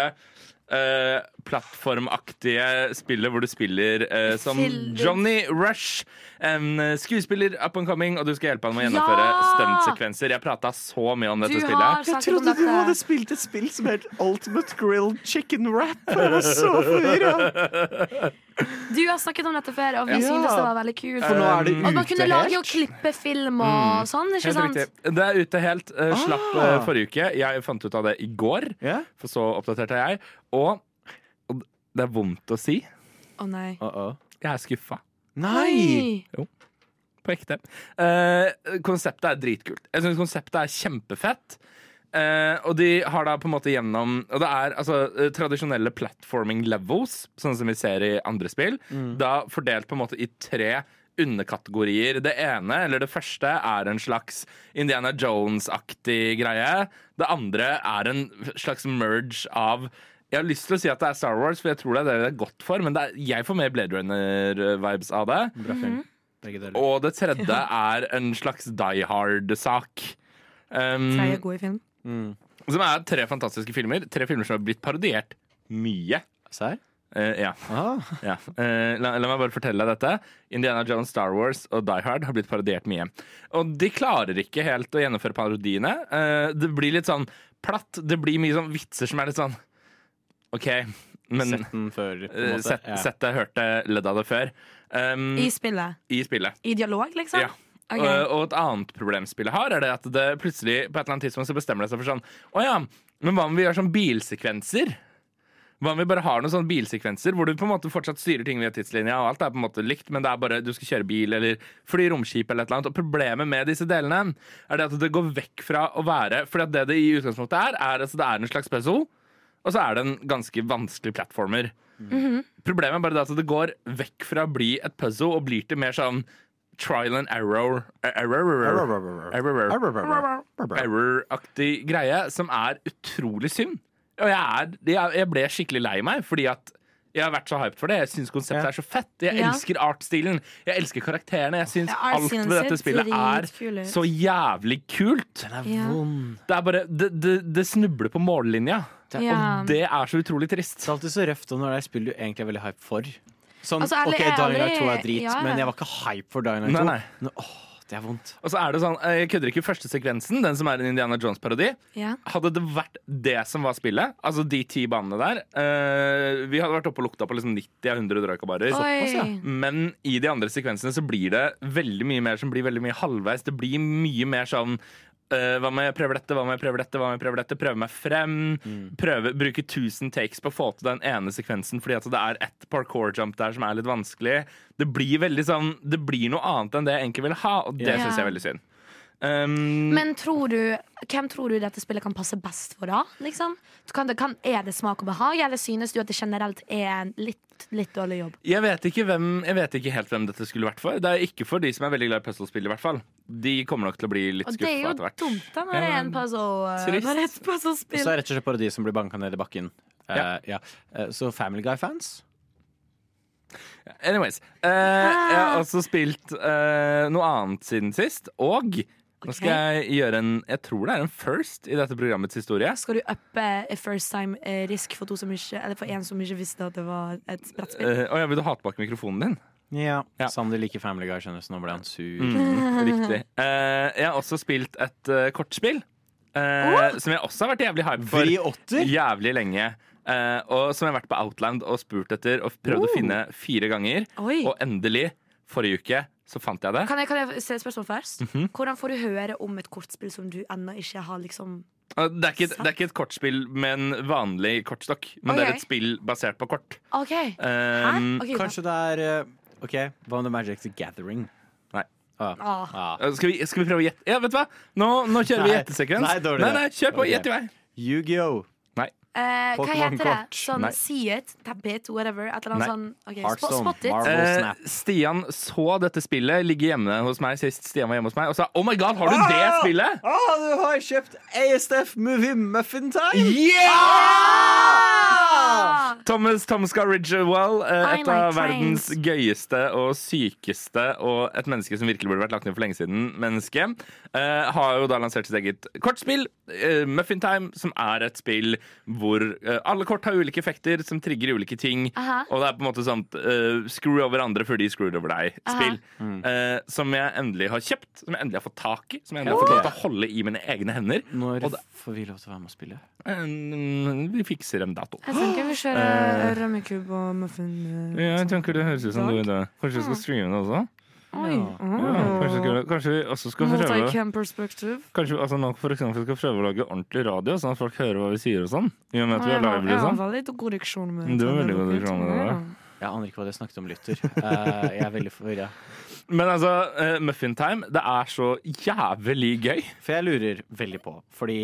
eh, plattformaktige spillet hvor du spiller eh, som Johnny Rush, en eh, skuespiller up and coming, og du skal hjelpe han med å gjennomføre Ja! stuntsekvenser. Jeg prata så mye om Du dette har spillet. trodde du hadde spilt et spill som het Ultimate grilled chicken wrap. Jeg var så forvirra. Du har snakket om dette før, og vi Ja. synes det var veldig kult. For nå er det Og man kunne ute lage og klippe film og sånn, ikke Helt sant? riktig. Det er ute helt. Uh, slapp Ah. eh, forrige uke. Jeg fant ut av det i går, yeah. for så oppdaterte jeg. Og det er vondt å si. Å nei. Uh -oh. Jeg er skuffa. Nei! Jo. På ekte. Uh, konseptet er dritkult. Jeg syns konseptet er kjempefett. Uh, og de har da på en måte gjennom Og det er altså eh, tradisjonelle platforming levels, sånn som vi ser i andre spill. Da fordelt på en måte i tre underkategorier. Det ene, eller det første, er en slags Indiana Jones-aktig greie. Det andre er en slags merge av jeg har lyst til å si at det er Star Wars, for jeg tror det er det det er godt for, men det er, jeg får mer Blade Runner-vibes av det. Bra film. Begge deler. Og det tredje er en slags Die Hard-sak. Um, Tre gode film. som er tre fantastiske filmer. Tre filmer som har blitt parodiert mye. Serr? Uh, ja. Ah. ja. Uh, la, la meg bare fortelle deg dette. Indiana Jones, Star Wars og Die Hard har blitt parodiert mye. Og de klarer ikke helt å gjennomføre parodiene. Uh, det blir litt sånn platt. Det blir mye sånn vitser som er litt sånn OK, men Sett den før, på en eh, måte. Sett, Ja. sett det, hørt det, ledd av det før. Um, I spillet. I spillet. I dialog, liksom? Ja. Okay. Og, og et annet problem spillet har, er det at det plutselig på et eller annet tidspunkt så bestemmer det seg for sånn Å ja, men hva om vi gjør sånn bilsekvenser? Hva om vi bare har noen sånne bilsekvenser hvor du på en måte fortsatt styrer ting via tidslinja, og alt er på en måte likt, men det er bare du skal kjøre bil eller fly romskip eller et eller annet. Og problemet med disse delene er det at det går vekk fra å være at det det i utgangspunktet er, er altså det er en slags puzzle, og så er det en ganske vanskelig plattformer. Problemet er bare det at det går vekk fra å bli et puzzle og blir til mer sånn trial and error Error error Error-aktig greie som er utrolig synd. Og jeg, er, jeg, ble skikkelig lei meg, fordi at jeg har vært så hyped for det. Jeg syns konseptet Ja. er så fett. Jeg Ja. elsker artstilen. Jeg elsker karakterene. Jeg syns Ja, alt ved dette spillet er så jævlig kult. Den er vond. Det er bare Det, det, det snubler på mållinja. Ja. Og det er så utrolig trist. Det er alltid så røft når det er spill du egentlig er veldig hype for. Sånn, Altså, ærlig- ok, Dying Light 2 er drit, ja, men jeg var ikke hype for Dying Light 2. nei. Nå, åh, det er vondt. Og så er det sånn, Jeg kødder ikke første sekvensen, den som er en Indiana Jones-parodi. Ja. Hadde det vært det som var spillet, altså de ti banene der uh, Vi hadde vært oppe og lukta på liksom 90 av 100 drøykabarer. Ja. Men i de andre sekvensene så blir det veldig mye mer som blir veldig mye halvveis. Det blir mye mer sånn eh, hva om jeg prøver dette, hva om jeg prøver dette, hva om jeg prøver dette? Prøve meg frem. Prøve, bruke 1000 takes på å få til den ene sekvensen fordi at det er ett parkour jump der som er litt vanskelig. Det blir veldig sånn Det blir noe annet enn det jeg egentlig vil ha, og det yeah. syns jeg er veldig synd. Um, Men tror du, hvem tror du dette spillet kan passe best for, da? Liksom? Kan det, kan, er det smak og behag, eller synes du at det generelt er en litt, litt dårlig jobb? jeg, vet ikke hvem, jeg vet ikke helt hvem dette skulle vært for. Det er ikke for de som er veldig glad i puslespill, i hvert fall. De kommer nok til å bli litt skuffa etter hvert. Og det er jo dumt da når det er en puzzle, uh, når det er et Så puzzlespill. er det rett og slett bare de som blir banka ned i bakken. Eh, Ja. ja. Uh, så Family Guy-fans? Anyways. Uh, jeg har også spilt eh, noe annet siden sist, og nå skal jeg gjøre en Jeg tror det er en first i dette programmets historie. Skal du uppe a first time eh, risk for, to som ikke, eller for en som ikke visste at det var et brettspill? Uh, og jeg vil du ha tilbake mikrofonen din? Ja. Ja. Sander liker Family Guy, skjønner du, så nå ble han sur. Mm, riktig. Uh, jeg har også spilt et uh, kortspill. eh, Som jeg også har vært jævlig hype for. V8? Jævlig lenge. Eh, og som jeg har vært på Outland og spurt etter og prøvd å Oh. finne fire ganger. Oi. Og endelig, forrige uke, så fant jeg det. Kan jeg, kan jeg se et spørsmål først? -hmm. Hvordan får du høre om et kortspill som du ennå ikke har liksom Det er, ikke, det er ikke et kortspill med en vanlig kortstokk, men det er et spill basert på kort. Okay. Um, okay, Kanskje det er OK, hva om The Magic the Gathering? Nei. Ah. Ah. Ah. Uh, Skal vi, skal vi prøve å gjette? Ja, vet du hva? Nå, nå kjører vi gjettesekvens. Nei, nei, nei, kjør på. Ok. Gjett i vei. Yu-Gi-Oh! Eh, hva heter det? Sånn Nei. See It, Tap It, whatever. Et eller annet sånn ok, Hearthstone, spot, it. Marvel. Eh, Stian så dette spillet ligge hjemme hos meg sist Stian var hjemme hos meg, og sa Oh my god, har du det Ah! spillet? Ah, du har kjøpt ASF Movie Muffin Time! Ah! Thomas Tomska Ridgewell, eh, I et like av verdens trains. gøyeste og sykeste og et menneske som virkelig burde vært lagt ned for lenge siden, menneske, eh, har jo da lansert sitt eget kortspill, eh, Muffin Time, som er et spill hvor eh, alle kort har ulike effekter som trigger ulike ting, Aha. og det er på en måte sånn uh, screw over andre før de screwed over deg-spill. Mm. Uh, som jeg endelig har kjøpt, som jeg endelig har fått tak i, som jeg endelig har fått lov til å holde i mine egne hender. Når Og får vi lov til å være med og spille? Uh, vi fikser en dato. Jeg tenker vi kjører Eh. rømmekube og muffin. Ja, jeg tenker det høres ut som du det. Kanskje vi skal streame det også? Oi. Ja, kanskje, skal, kanskje vi også skal prøve. Kanskje vi altså nå for eksempel skal prøve å lage ordentlig radio, sånn at folk hører hva vi sier og sånn? I og med at vi Ja, er live, ja, var veldig god diksjon med Du har veldig god diksjon med det, Ja. Jeg aner ikke hva dere snakket om, lytter. Eh, jeg er veldig forvirra. Men altså, uh, Muffin Time, det er så jævlig gøy. For jeg lurer veldig på, fordi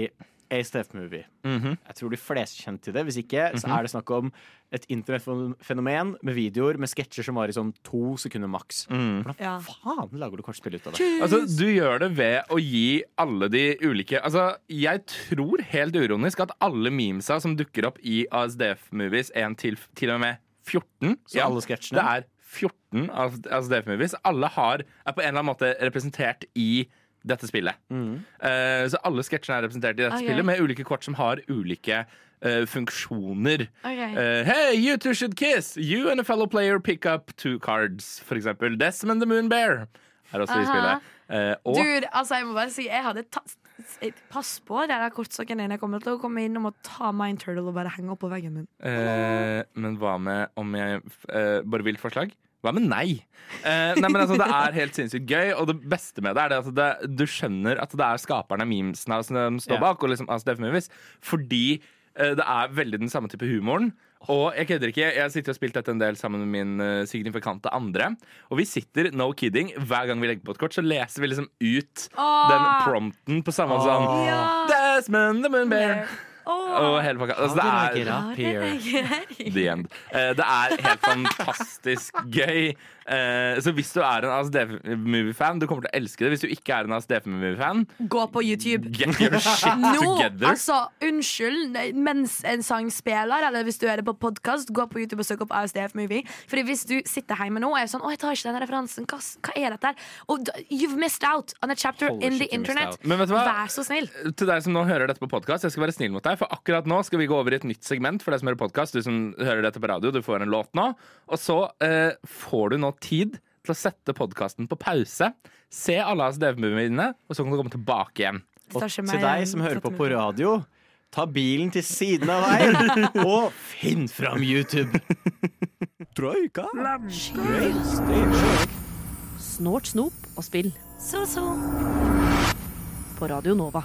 ASTF Movie Mhm. Jeg tror de fleste kjenner til det. Hvis ikke, så er det snakk om et internettfenomen med videoer med sketsjer som var i sånn to sekunder maks. Mm. Hvordan Ja. faen lager du kortspill ut av det? Altså, Du gjør det ved å gi alle de ulike Altså, Jeg tror helt uronisk at alle memesa som dukker opp i ASDF-movies, en til, til og med 14 Så alle sketsjene? Det er 14 ASDF-movies. Alle har, er på en eller annen måte representert i dette spillet. Eh, så alle sketsjene er representert i dette okay. spillet med ulike kort som har ulike uh, funksjoner. Okay. Uh, hey, you two should kiss! You and a fellow player pick up two cards, for eksempel. Desmond the Moon Bear er også i spillet. Eh, og Dude, altså jeg må bare si Jeg hadde tatt Pass på de der kortstokkene dine. Jeg kommer til å komme inn og ta Mind Turtle og bare henge opp på veggen min. eh, Men hva med om jeg eh, Bare vilt forslag? Hva med nei? Eh, nei, men altså, Det er helt sinnssykt gøy, og det beste med det er det at det, du skjønner at det er skaperne av memesene som står Ja. bak, og liksom ASDF Movies, fordi eh, det er veldig den samme type humoren. Og jeg kødder ikke, jeg sitter og spilt dette en del sammen med min uh, signifikante andre. Og vi sitter, no kidding, hver gang vi legger på et kort, så leser vi liksom ut den prompten på samme måte sånn Ja. Desmond the Moon Bear. Åh. Og hele pakka. Altså, det er. Eh, det er helt fantastisk gøy. Eh, så hvis du er en ASDF-movie-fan, du kommer til å elske det. Hvis du ikke er en ASDF-movie-fan, Gå på YouTube. get your shit no, together. altså, unnskyld, mens en sang spiller, eller hvis du er det på podkast, gå på YouTube og søk opp ASDF Movie. Fordi hvis du sitter hjemme nå og er sånn Å, jeg tar ikke den referansen. Hva, hva er dette her? Og you've missed out on a chapter Holy in the internet. Men vet du hva? Vær så snill. Til deg som nå hører dette på podkast, jeg skal være snill mot deg, for akkurat nå skal vi gå over i et nytt segment for deg som hører podkast. Du som hører dette på radio, du får en låt nå. Og så uh, får du nå tid til å sette podkasten på pause. Se alle ASDF-moviene, og så kan du komme tilbake igjen. Og til deg som hører på på radio, ta bilen til siden av veien og finn fram YouTube. Troika. Snort, snop og spill Så, så. på Radio Nova.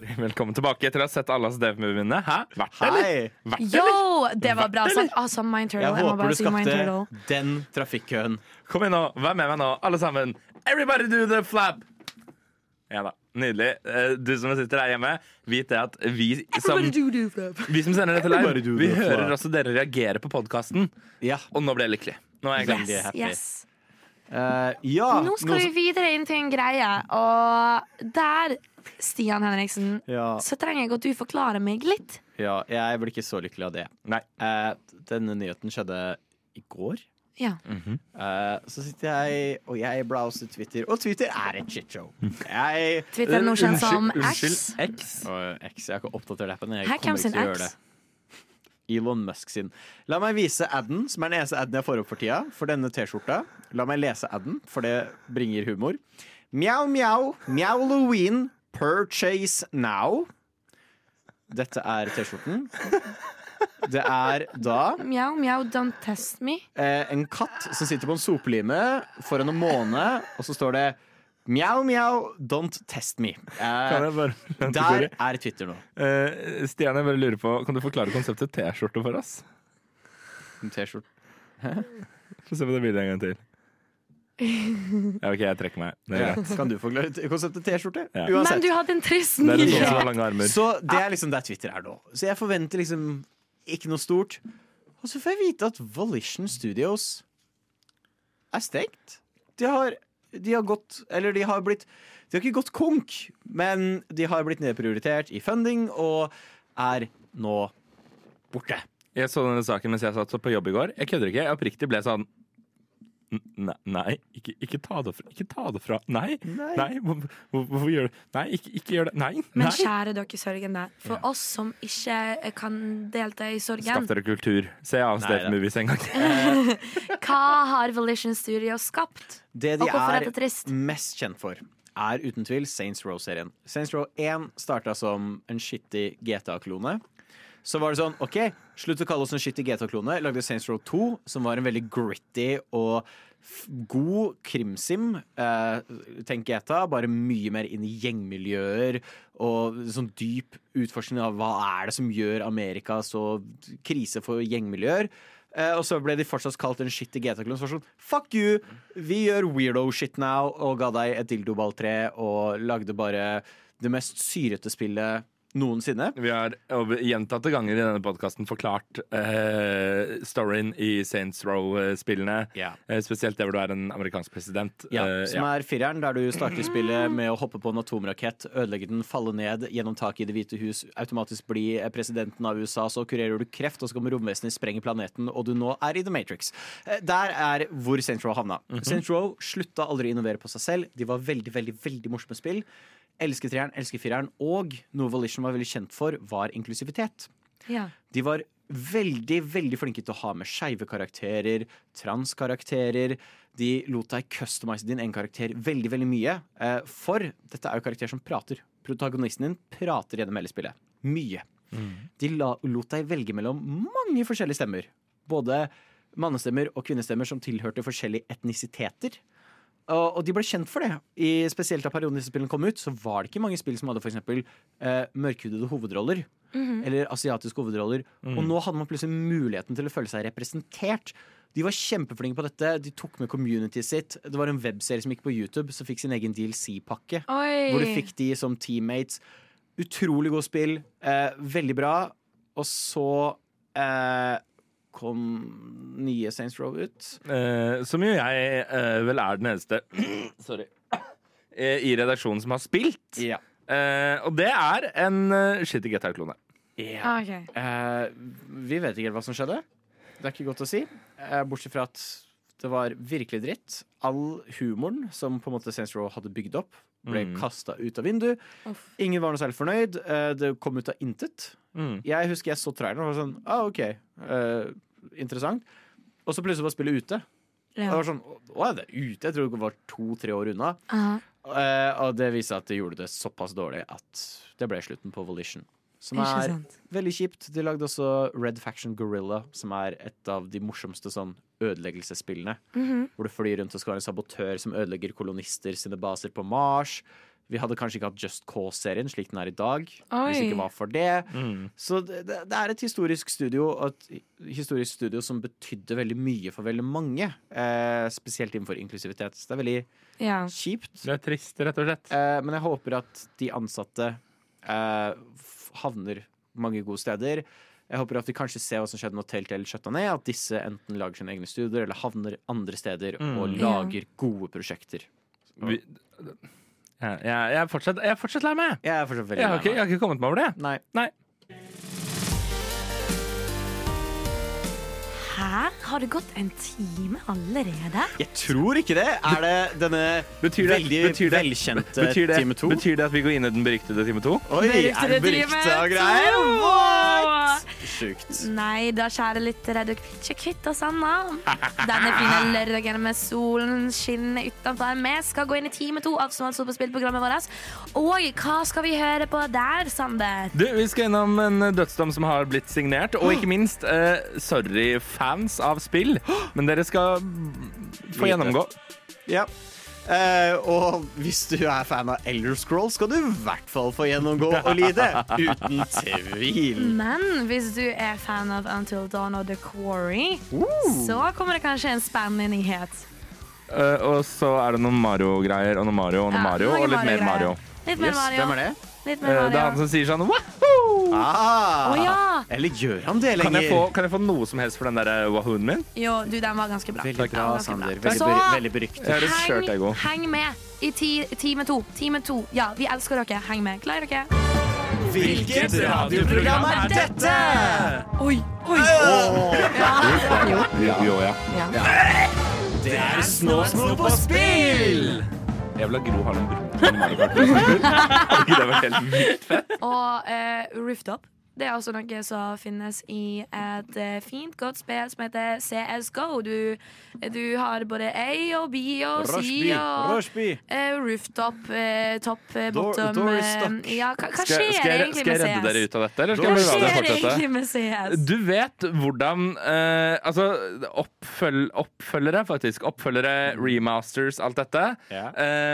Velkommen tilbake etter å ha sett alle Dev-moviene. Hæ? Vært det, eller? Vært det, eller? Yo, det var bra sagt. Altså, Mind Turtle. Jeg Jeg, håper du skapte den trafikkøen. Kom igjen nå, vær med meg nå, alle sammen. Everybody do the flap! Ja da, Nydelig. Eh, Du som sitter der hjemme, vit det at vi som, vi som sender dette live, do vi hører også dere reagere på podkasten. Ja. Og nå ble jeg lykkelig. Nå er jeg glad. Yes, happy. yes. Uh, ja. Nå skal vi videre inn til en greie, og der, Stian Henriksen, ja, så trenger jeg at du forklarer meg litt. ja, jeg blir ikke så lykkelig av det. Nei. Eh, denne nyheten skjedde i går. Ja. Eh, så sitter jeg og jeg browser Twitter, og Twitter er et shitshow. Jeg Twitter nå kjent som Unnskyld, X. X. og X, jeg har ikke oppdatert appen. Jeg Her kommer ikke til å gjøre X. det. Elon Musk sin. La meg vise aden, som er den eneste aden jeg får opp for tida, for denne T-skjorta. La meg lese aden, for det bringer humor. Mjau, mjau, mjau-Halloween, purchase now. Dette er T-skjorten. Det er da Mjau, mjau, don't test me. eh, en katt som sitter på en sopelime foran en måne, og så står det Mjau, mjau, don't test me. Kan Eh, jeg bare der er Twitter nå. Eh, Stian, jeg bare lurer på Kan du forklare konseptet T-skjorte for oss? T-skjorte. Få se på det bildet en gang til. Ja, OK, jeg trekker meg. Det er greit. Kan du forklare t- konseptet T-skjorte? Ja. Men Uansett. du hadde en trist Det er nyhet. har lange armer. Så det er liksom der Twitter er nå. Så jeg forventer liksom ikke noe stort. Og så får jeg vite at Volition Studios er stengt. De har, de har gått Eller de har blitt De har ikke gått konk, men de har blitt nedprioritert i funding og er nå borte. Jeg så denne saken mens jeg satt på jobb i går. Jeg kødder ikke. Jeg oppriktig ble sånn Nei, nei ikke, ikke ta det fra. Ikke ta det fra. Nei. Nei. nei hvor, hvor, hvorfor gjør du Nei, ikke, ikke gjør det. Nei. Men nei. kjære dere sørgende, for oss som ikke kan delta i sorgen, Skaff dere kultur. Se av State. Movies en gang. hva har Volition Studios skapt? Det de er er det trist? mest kjent for, er uten tvil Saints Row-serien. Saints Row 1 starta som en shitty GTA-klone. Så var det sånn, OK, slutt å kalle oss en shitty GTA-klone. Lagde Saints Row 2, som var en veldig gritty og god krimsim. Eh, tenk GTA, bare mye mer inn i gjengmiljøer og sånn dyp utforskning av hva er det som gjør Amerika så krise for gjengmiljøer. Eh, og så ble de fortsatt kalt en shitty GTA-klone. Så sånn, fuck you! Vi gjør weirdo shit now, og ga deg et dildoballtre og lagde bare det mest syrete spillet noensinne. Vi har gjentatte ganger i denne podkasten forklart uh, storyen i Saints Row-spillene. Yeah. Uh, spesielt der hvor du er en amerikansk president. Ja, uh, som er fireren, der du starter spillet med å hoppe på en atomrakett, ødelegge den, falle ned gjennom taket i Det hvite hus, automatisk bli eh, presidenten av USA, så kurerer du kreft, og så kommer romvesenet, sprenger planeten, og du nå er i The Matrix. Der er hvor Saints Row havna. Saints Row slutta aldri å innovere på seg selv. De var veldig, veldig, veldig morsomme spill. Elsker treeren, elsker fireren, og noe Volition var veldig kjent for, var inklusivitet. Ja. De var veldig, veldig flinke til å ha med skeive karakterer, transkarakterer. De lot deg customize din egen karakter veldig, veldig mye. Eh, For dette er jo karakterer som prater. Protagonisten din prater gjennom hele spillet. Mye. De la, lot deg velge mellom mange forskjellige stemmer. Både mannestemmer og kvinnestemmer som tilhørte forskjellige etnisiteter. Og, og de ble kjent for det. I spesielt da perioden disse spillene kom ut, så var det ikke mange spill som hadde for eksempel, eh, mørkhudede hovedroller. Eller asiatiske hovedroller. Og nå hadde man plutselig muligheten til å føle seg representert. De var kjempeflinke på dette. De tok med communityet sitt. Det var en webserie som gikk på YouTube, som fikk sin egen DLC-pakke. Hvor du fikk de som teammates. Utrolig god spill. Eh, veldig bra. Og så eh, kom nye Saints Row ut. Eh, som jo jeg eh, vel er den eneste Sorry. eh, i redaksjonen som har spilt. Ja. Eh, og det er en uh, shitty GTA-klone. Ah, okay. Eh, vi vet ikke helt hva som skjedde. Det er ikke godt å si. Eh, bortsett fra at det var virkelig dritt. All humoren som på en måte Saints Row hadde bygd opp, ble Mm. kasta ut av vinduet. Uff. Ingen var noe særlig fornøyd. Eh, det kom ut av intet. Mm. Jeg husker jeg så traileren og var sånn ah, OK, uh, interessant. Og så plutselig var spillet ute. Ja. det var sånn, Å, er det ute? Jeg trodde det var to-tre år unna. Uh -huh. uh, og det viste at det gjorde det såpass dårlig at det ble slutten på Volition. Som er veldig kjipt. De lagde også Red Faction Gorilla, som er et av de morsomste sånn ødeleggelsesspillene. Mhm. Hvor du flyr rundt og skal være en sabotør som ødelegger kolonister sine baser på Mars. Vi hadde kanskje ikke hatt Just Cause-serien slik den er i dag. Oi. Hvis ikke var for det. Mm. Så det, det er et historisk studio og et historisk studio som betydde veldig mye for veldig mange. Eh, spesielt innenfor inklusivitet. Så det er veldig Ja. kjipt. Det er trist, rett og slett. Eh, men jeg håper at de ansatte eh, havner mange gode steder. Jeg håper at vi kanskje ser hva som skjedde når Telltale skjøtta ned. At disse enten lager sine egne studier eller havner andre steder og Mm. lager gode prosjekter. Vi, ja, jeg, jeg, er fortsatt, jeg er fortsatt lei meg. Jeg er fortsatt Jeg har, ikke, jeg har ikke kommet meg over det. Nei. Nei. Her har det gått en time allerede. Jeg tror ikke det. Er det denne Betyr det- veldig betyr det- velkjente Betyr det, time to? betyr det at vi går inn i den beryktede time to? Oi, er det Beryktede berykta time greier? to! Sjukt. Nei da, kjære lyttere, du vil ikke kvitte oss ennå. Denne fine lørdagen med solen skinner utenfor. Vi skal gå inn i time to av Snålsol på spillprogrammet vårt. Og hva skal vi høre på der, Sander? Du, Vi skal innom en dødsdom som har blitt signert, og ikke minst eh, sorry, fans av spill. Men dere skal få gjennomgå. Ja. Eh, og hvis du er fan av Elder Scrolls, skal du i hvert fall få gjennomgå og lide. Uten tvil. Men hvis du er fan av Until Dawn og The Quarry, så kommer det kanskje en spennende nyhet. Uh, og så er det noen Mario-greier og noe Mario og noe Ja, Mario og litt mer Mario mer Mario. Litt mer Yes, Mario. hvem er det? Litt mer Mario. det er han som sier sånn Wahoo! Ah, oh, ja! Eller gjør han det lenger? Kan jeg, få, kan jeg få noe som helst for den der eh, wahooen min? Jo, du, den var ganske bra. Veldig bra, Sander. Veldig, Så veldig heng, heng med i ti, time to. Time to. Ja, vi elsker dere. Heng med. Klarer dere? Hvilket radioprogram er dette? Oi, oi. Jo, jo, ja. Det er Snåsno på spill! Jeg vil ha Gro Harlem Brundtland i Mario Kart. Hadde ikke det vært helt vilt fett? Og eh, Rooftop. Det er også noe som finnes i et eh, fint, godt spill som heter CSGO. Du, du har både A og B og C Rushby. og Rushby. eh, rooftop, uh, top, bottom stuck. Ja, hva, hva skjer skal, jeg, egentlig skal jeg med redde dere ut av dette, eller Hva skal vi la det fortsette? egentlig med CS? Du vet hvordan Altså, oppføl, oppfølgere, faktisk. Oppfølgere, remasters, alt dette. Ja.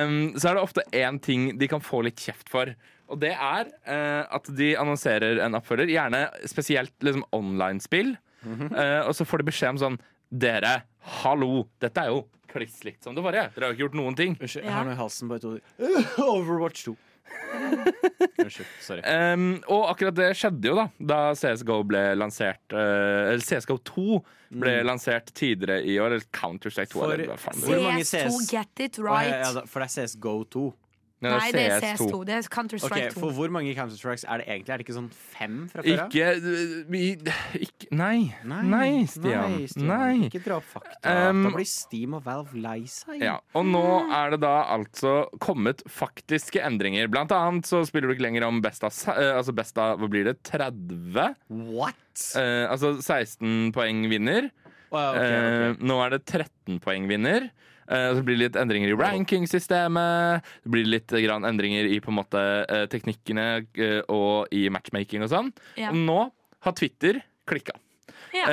Um, så er det ofte én ting de kan få litt kjeft for. Og det er eh, at de annonserer en oppfølger, gjerne spesielt liksom online-spill. Eh, og så får de beskjed om sånn Dere, hallo! Dette er jo kliss likt som det forrige. Dere har ikke gjort noen ting. Unnskyld, jeg har noe i halsen på et ord. Overwatch 2. Unnskyld. Sorry. Um, og akkurat det skjedde jo da Da CSGO ble lansert uh, Eller CSGO 2 ble lansert tidligere i år. Eller Counter-Strike 2. For- eller hva faen det Hvor var. mange CS2, get it right. right. ja, ja, for det er CSGO 2. Nei, det er CS2. CS2. Det er Counter-Strike 2. For hvor mange Counter-Strikes er det egentlig? Er det ikke sånn fem fra før av? Ikke, vi, ikke Nei. Nei, Stian. Nei, Stian. Nei. Ikke dra opp fakta. Um, da blir Steam og Valve lei seg. Ja, og nå er det da altså kommet faktiske endringer. Blant annet så spiller du ikke lenger om best av, eh, altså best av hva blir det, 30? What? Uh, altså 16 poeng vinner. Oh, ja, okay. ok. Eh, nå er det 13 poeng vinner. Eh, så blir det litt endringer i rankingsystemet. Det blir litt grann endringer i på en måte eh, teknikkene eh, og i matchmaking og sånn. Ja. Nå har Twitter klikka. Ja.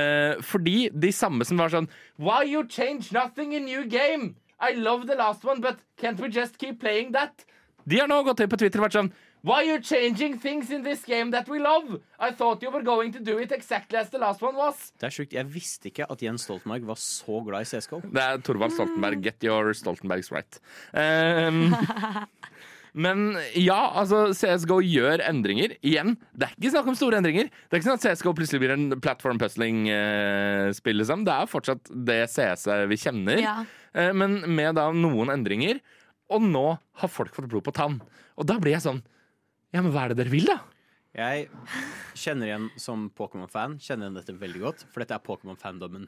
Fordi de samme som var sånn Why you change nothing in new game? I love the last one, but can't we just keep playing that? De har nå gått inn på Twitter og vært sånn Why are you changing things in this game that we love? I thought you were going to do it exactly as the last one was. Det er sjukt. Jeg visste ikke at Jens Stoltenberg var så glad i CSGO. Det er Torvald Stoltenberg. Get your Stoltenbergs right. Um, men ja, altså CSGO gjør endringer. Igjen, det er ikke snakk om store endringer. Det er ikke sånn at CSGO plutselig blir en platform puzzling-spill. liksom. Det er fortsatt det CS vi kjenner, Ja. Eh, men med da noen endringer. Og nå har folk fått blod på tann. Og da blir jeg sånn Ja, men hva er det dere vil, da? Jeg kjenner igjen som Pokémon-fan Kjenner igjen dette veldig godt, for dette er Pokémon-fandommen.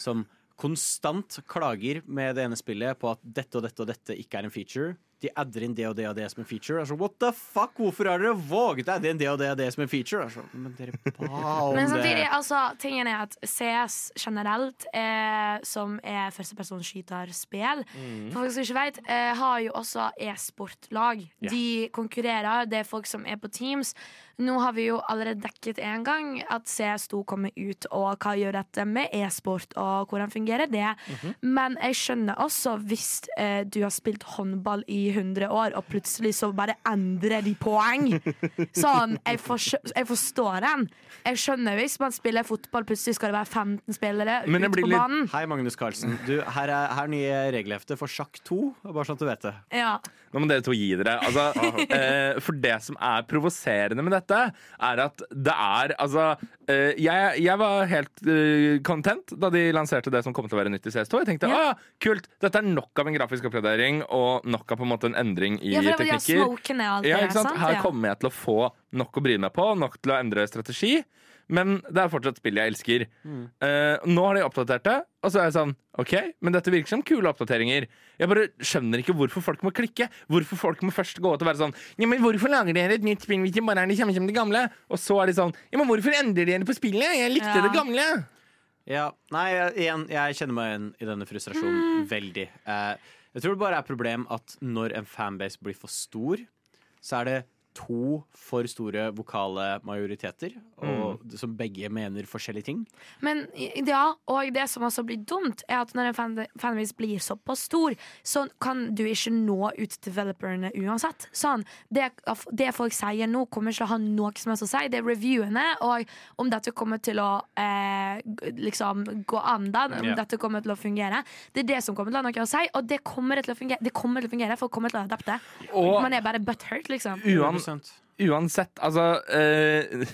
Som konstant klager med det ene spillet på at dette og dette og dette ikke er en feature. De adder inn det og det og det som en feature. Altså, what the fuck? Hvorfor har dere våget å adde inn det og det og det som en feature? Altså, men dere ba om Men samtidig, det. altså, tingen er at CS generelt, eh, som er førstepersonsskyterspill For folk som ikke vet, eh, har jo også e-sportlag. Yeah. De konkurrerer, det er folk som er på teams. Nå har vi jo allerede dekket en gang at CS2 kommer ut, og hva gjør dette med e-sport, og hvordan fungerer det? Mhm. Men jeg skjønner også hvis eh, du har spilt håndball i 100 år, og plutselig så bare endrer de poeng. Sånn, jeg, jeg forstår den. Jeg skjønner hvis man spiller fotball, plutselig skal det være 15 spillere Men ute på litt- banen. Hei, Magnus Carlsen. Du, her er, her er nye regelhefte for sjakk 2. Bare sånn at du vet det. Ja. Nå må dere to gi dere. Altså, eh, for det som er provoserende med dette, er at det er Altså, eh, jeg, jeg var helt eh, content da de lanserte det som kom til å være nytt i CS2. Jeg tenkte Ja. «Å kult, dette er nok av en grafisk oppgradering og nok av på en måte en endring i ja, for det var teknikker. smokene alt Ja, ikke sant? Her Ja. kommer jeg til å få nok å bry meg på, nok til å endre strategi. Men det er fortsatt spill jeg elsker. Eh, nå har de oppdatert det, og så er jeg sånn OK, men dette virker som kule oppdateringer. Jeg bare skjønner ikke hvorfor folk må klikke. Hvorfor folk må først gå ut og være sånn Ja, men hvorfor lager dere et nytt spill hvis det bare er det samme som det gamle? Og så er de sånn Ja, men hvorfor endrer dere på spillet? Jeg likte Ja. det gamle. Ja, nei, jeg- igjen, jeg kjenner meg igjen i denne frustrasjonen veldig. Uh, jeg tror det bare er problem at når en fanbase blir for stor, så er det to for store vokale majoriteter, og, som begge mener forskjellige ting. Men ja, og det som også blir dumt, er at når en fan fanbase blir såpass stor, så kan du ikke nå ut til developerne uansett. Sånn, det, det folk sier nå, kommer ikke til å ha noe som helst å si. Det er reviewene, og om dette kommer til å eh, liksom gå an, da, om yeah. dette kommer til å fungere. Det er det som kommer til å ha noe å si, og det kommer til å fungere. Det kommer til å fungere, Folk kommer til å adapte. Og- Man er bare butthurt, liksom. Uan, 100%. Uansett, altså eh,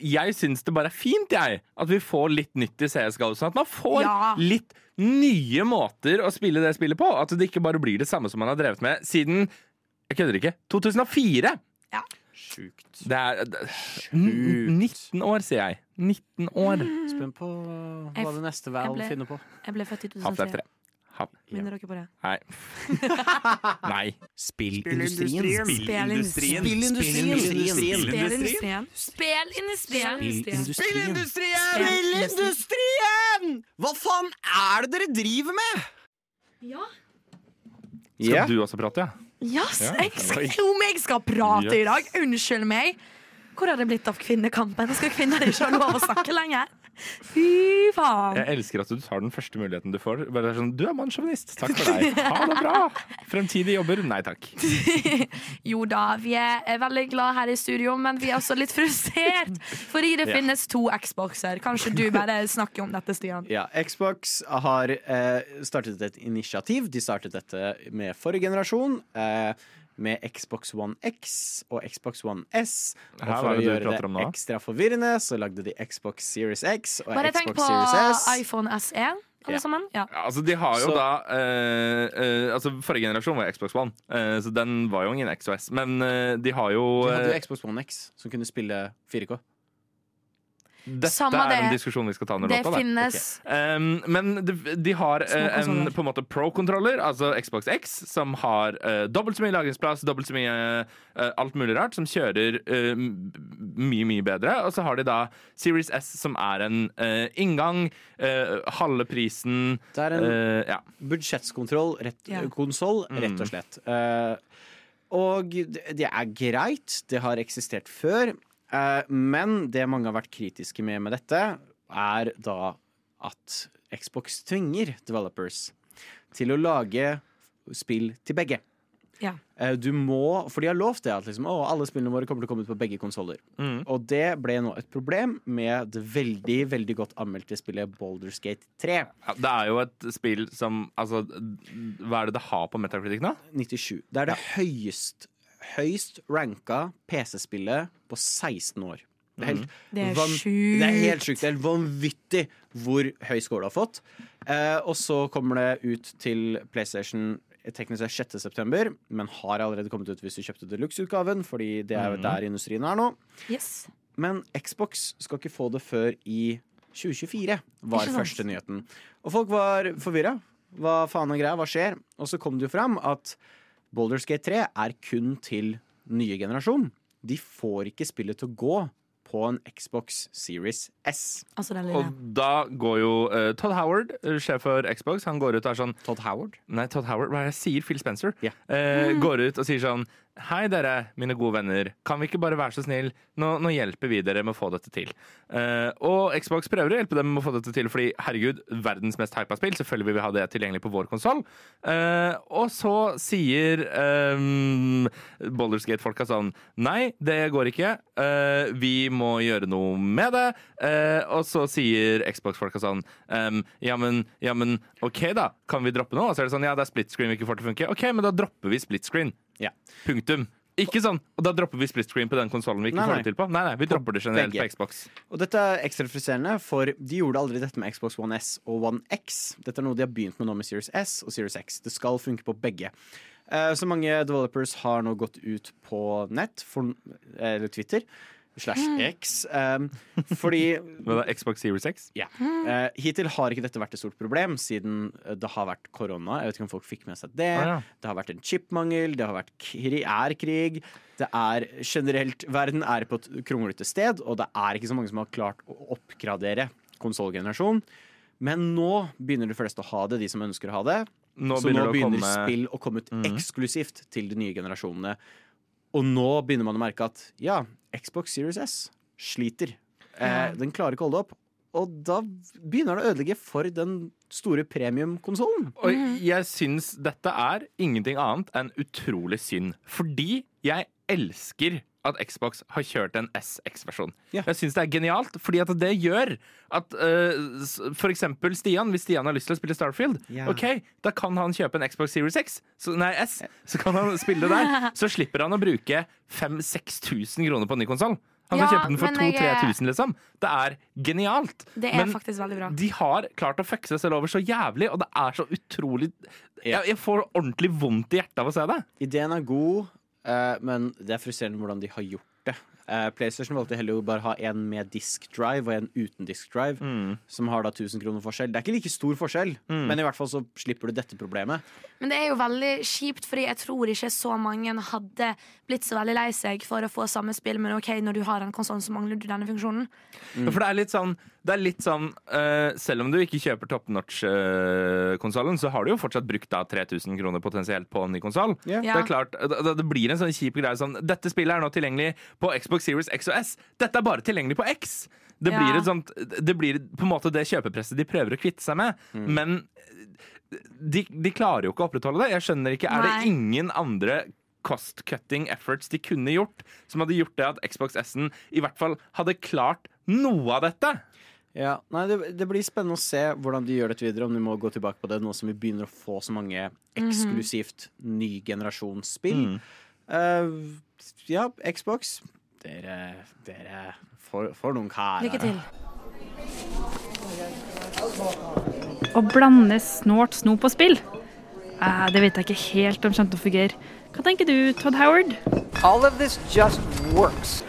Jeg syns det bare er fint, jeg, at vi får litt nytt i CSGO. Sånn at man får Ja. litt nye måter å spille det spillet på. At det ikke bare blir det samme som man har drevet med siden Jeg kødder ikke 2004! Ja. Sjukt. Det er det, Sjukt. 19 år, sier jeg. 19 år. Spent på hva f- det neste Valve finner på. Jeg ble født i Half-Life 3. 2003. Minner dere på det? Nei. Nei. Spillindustrien. Spillindustrien. Spillindustrien. Spelindustrien. Spelindustrien. Spillindustrien! Spillindustrien! Hva faen er det dere driver med? Ja. Skal du også prate, ja? Yes, Ja, jeg om jeg skal prate i dag! Unnskyld meg. Hvor har det blitt av kvinnekampen? Skal kvinner ikke ha lov å snakke lenger? Fy faen. Jeg elsker at du tar den første muligheten du får. Bare sånn, Du er mannssjåvinist. Takk for deg. Ha det bra. Fremtidige jobber? Nei takk. Jo da, vi er veldig glad her i studio, men vi er også litt frustrert. Fordi det Ja. finnes to Xboxer. Kanskje du bare snakker om dette, Stian? Ja, Xbox har eh, startet et initiativ. De startet dette med forrige generasjon. Eh, med Xbox One X og Xbox One S. Og for å det gjøre det ekstra forvirrende, så lagde de Xbox Series X og Bare tenk Xbox på Series S. iPhone SE, alle Ja. sammen. Ja. Ja, Altså, de har jo Så- da eh, eh, Altså, Forrige generasjon var Xbox One, eh, så den var jo ingen XOS. Men eh, de har jo De hadde jo eh, Xbox One X, som kunne spille 4K. Dette Samme er en det. diskusjon vi skal ta under Det låta. da. finnes Um, men de, de har eh, en på en måte pro-kontroller, altså Xbox X, som har eh, dobbelt så mye lagringsplass, dobbelt så mye eh, alt mulig rart, som kjører eh, m- mye, mye bedre. Og så har de da Series S, som er en eh, inngang, uh, halve prisen Det er en eh, Ja. budsjettskontroll, rett, Ja. konsoll, rett Mm. og slett. Eh, og det det er greit, det har eksistert før, eh, men det mange har vært kritiske med med dette, er da at Xbox tvinger developers til å lage spill til begge. Ja. Eh, Du må, for de har lovt det, at liksom, å, alle spillene våre kommer til å komme ut på begge konsoller. Mm. Og det ble nå et problem med det veldig veldig godt anmeldte spillet Baldur's Gate 3. Ja, det er jo et spill som Altså, hva er det det har på Metacritic nå? 97. Det er det høyest, høyst ranka PC-spillet på 16 år. Det er, helt, Det er sjukt. Det er helt sjukt. Det er vanvittig hvor høy score det har fått. Eh, og så kommer det ut til PlayStation teknisk sett 6. september, men har allerede kommet ut hvis du kjøpte deluxe-utgaven, fordi det er jo der industrien er nå. Yes. Men Xbox skal ikke få det før i 2024, var første nyheten. Og folk var forvirra. Hva faen er greia? Hva skjer? Og så kom det jo fram at Baldur's Gate 3 er kun til nye generasjon. De får ikke spillet til å gå på en Xbox Series S. Altså den Og da går jo uh, Todd Howard, eh, sjef for Xbox, han går ut og er sånn Todd Howard. Nei, Todd Howard, hva er det jeg sier? Phil Spencer. Yeah. Uh, Mm. Går ut og sier sånn Hei dere, mine gode venner. Kan vi ikke bare være så snill? Nå, nå hjelper vi dere med å få dette til. Uh, og Xbox prøver å hjelpe dem med å få dette til, fordi herregud, verdens mest hypa spill. Selvfølgelig vil vi ha det tilgjengelig på vår konsoll. og så sier um, Baldur's Gate-folka sånn Nei, det går ikke. Uh, vi må gjøre noe med det. Eh, og så sier Xbox-folka sånn um, ja, men, ja, men OK, da. Kan vi droppe noe? Og så er det sånn Ja, det er split screen vi ikke får til å funke. OK, men da dropper vi split screen. Ja. Punktum. Ikke sånn, og Da dropper vi split screen på den konsollen vi ikke Nei, får det til på. Nei, nei, Vi dropper det generelt begge. på Xbox. Og dette er ekstra frustrerende, for de gjorde aldri dette med Xbox One S og One X. Dette er noe de har begynt med nå med Series S og Series X. Det skal funke på begge. Eh, Så mange developers har nå gått ut på nett, for, eller Twitter, slash X, Um, fordi Xbox Series X? Ja. Uh, hittil har ikke dette vært et stort problem, siden eh, det har vært korona. Jeg vet ikke om folk fikk med seg det. Ah, ja. Det har vært en chipmangel, det har vært kri er krig. Det er generelt Verden er på et kronglete sted, og det er ikke så mange som har klart å oppgradere konsollgenerasjonen. Men nå begynner de fleste å ha det, de som ønsker å ha det. Nå så begynner nå det å begynner komme- spill å komme ut Mhm. eksklusivt til de nye generasjonene. Og nå begynner man å merke at ja, Xbox Series S sliter. Eh, den klarer ikke å holde opp. Og da begynner det å ødelegge for den store premiumkonsollen. Og jeg syns dette er ingenting annet enn utrolig synd. Fordi jeg elsker at Xbox har kjørt en SX-versjon. Ja. Jeg syns det er genialt, fordi at det gjør at uh, for eksempel Stian, hvis Stian har lyst til å spille Starfield, Ja. ok, da kan han kjøpe en Xbox Series X, så, nei, S, så kan han spille det der. Så slipper han å bruke 5000-6000 kroner på en ny konsoll. Han kan Ja, kjøpe den for men jeg- 2000-3000, liksom. Det er genialt. Det er Men- faktisk veldig bra. de har klart å fucke seg selv over så jævlig, og det er så utrolig jeg, jeg får ordentlig vondt i hjertet av å se det. Ideen er god, eh, men det er frustrerende hvordan de har gjort det. Uh, PlayStation valgte heller å bare ha en med disk drive og en uten disk drive, som har da 1000 kroner forskjell. Det er ikke like stor forskjell, men i hvert fall så slipper du dette problemet. Men det er jo veldig kjipt, fordi jeg tror ikke så mange hadde blitt så veldig lei seg for å få samme spill, men OK, når du har en konsoll, så mangler du denne funksjonen. For det er litt sånn, det er litt sånn uh, Selv om du ikke kjøper top notch-konsollen, så har du jo fortsatt brukt da 3000 kroner potensielt på en ny konsoll. Ja. Det er klart, det, det blir en sånn kjip greie sånn Dette spillet er nå tilgjengelig på Xbox Series X og S. Dette er bare tilgjengelig på X. Det Ja. blir et sånt Det blir på en måte det kjøpepresset de prøver å kvitte seg med. Men de, de klarer jo ikke å opprettholde det. Jeg skjønner ikke, Er Nei. det ingen andre cost-cutting efforts de kunne gjort, som hadde gjort det at Xbox S-en i hvert fall hadde klart noe av dette? Ja, nei, det, det blir spennende å se hvordan de gjør dette videre, om de må gå tilbake på det nå som vi begynner å få så mange eksklusivt ny generasjonsspill. Uh, ja, Xbox, dere, dere får, for noen karer. Lykke til. Å blande snort, snop og spill? Uh, det vet jeg ikke helt om skjønte å fungere. Hva tenker du, Todd Howard? All of this just works.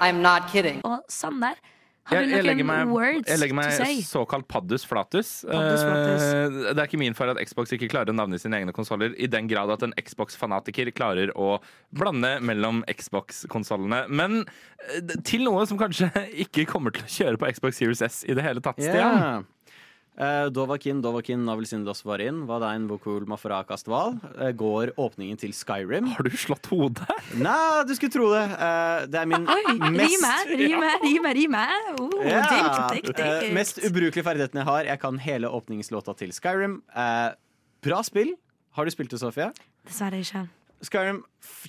I'm not kidding. Og Sander, har Jeg, du jeg legger meg, jeg legger meg såkalt paddus flatus. Paddus flatus. Uh, Det er ikke min feil at Xbox ikke klarer å navne sine egne konsoller, i den grad at en Xbox-fanatiker klarer å blande mellom Xbox-konsollene. Men uh, til noe som kanskje ikke kommer til å kjøre på Xbox Series S i det hele tatt, Stian. Ja. Eh, Dovakin, Dovakin, Navelsindos Varin. Er vokul mafarakastval? Uh, går åpningen til Skyrim? Har du slått hodet? Nei, du skulle tro det. Eh, det er min mest rime, rime, rime, rime. Oh, Ja. dikt, dikt, Eh, dikt. mest ubrukelige ferdigheten jeg har. Jeg kan hele åpningslåta til Skyrim. Eh, bra spill. Har du spilt det, Sofie? Dessverre ikke. Skyrim,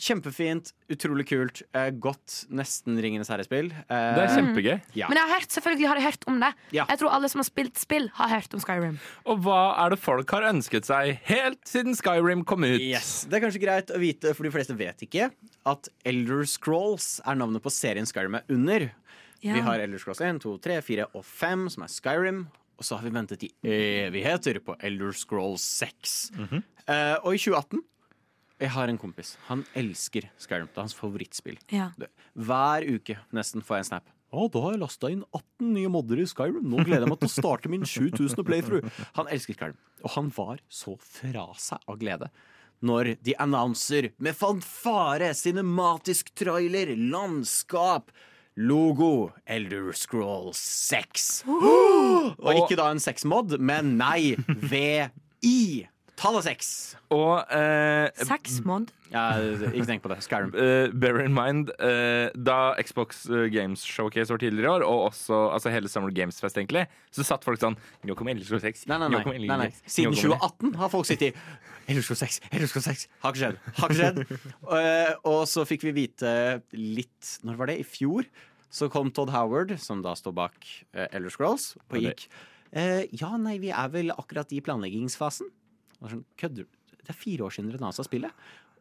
kjempefint, utrolig kult. Eh, godt nesten Ringenes herre-spill. Eh, Det er kjempegøy. ja. Men jeg har hørt, selvfølgelig har jeg hørt om det. Ja. Jeg tror alle som har spilt spill, har hørt om Skyrim. Og hva er det folk har ønsket seg helt siden Skyrim kom ut? Yes. Det er kanskje greit å vite, for de fleste vet ikke, at Elder Scrolls er navnet på serien Skyrim er under. Ja. Vi har Elder Scrolls 1, 2, 3, 4 og 5, som er Skyrim. Og så har vi ventet i evigheter på Elder Scrolls 6. Eh, og i 2018 Jeg har en kompis. Han elsker Skyrim. Det er hans favorittspill. Ja. Hver uke nesten får jeg en snap. Å, da har jeg lasta inn 18 nye modder i Skyrim. Nå gleder jeg meg til å starte min 7000 playthrough. Han elsker Skyrim. Og han var så fra seg av glede når de annonser med fanfare, cinematisk trailer, landskap, logo, Elder Scrolls 6. Og ikke da en sexmod, men nei, VI. Tallet seks. Og eh, Sexmod. Ja, ikke tenk på det. Skyrim. eh, bear in mind eh, Da Xbox eh, Games Showcase var tidligere i år, og også altså hele Summer Games Fest, egentlig, så satt folk sånn Nå kommer Elder Scrolls 6. Nei, nei, nei. Elder nei, nei. Scrolls 6, Siden nå kommer det. 2018 har folk sittet i Elder Scrolls 6, Elderskog 6. Har ikke skjedd. Har ikke skjedd. Eh, og så fikk vi vite litt Når var det? I fjor så kom Todd Howard, som da står bak uh, Elder Scrolls, og gikk eh, Ja, nei, vi er vel akkurat i planleggingsfasen. Sånn, Kødder? Det er fire år siden dere dansa spillet.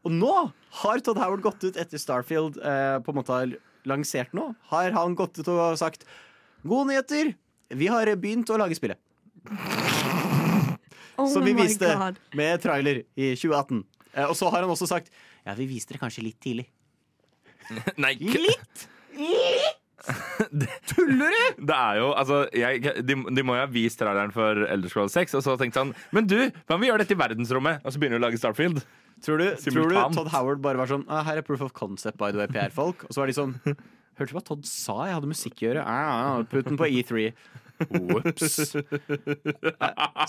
Og nå har Todd Howard gått ut etter Starfield eh, på en måte har lansert nå. Har han gått ut og sagt Gode nyheter! Vi har begynt å lage spillet. Oh Som vi viste med trailer i 2018. Eh, og så har han også sagt Ja, vi viste det kanskje litt tidlig. Nei, litt! Litt? Tuller du?! Det er jo, altså jeg, de, de må jo ha vist traileren for Elder Scrolls 6, og så tenkte han Men du, hva om vi gjør dette i verdensrommet? Og så begynner vi å lage Starfield. Tror du, tror du Todd Howard bare var sånn ah, Her er proof of concept, by the way, PR-folk. Og så var de sånn Hørte du hva Todd sa? Jeg hadde musikk å gjøre. Ah, putt den på E3. Ops.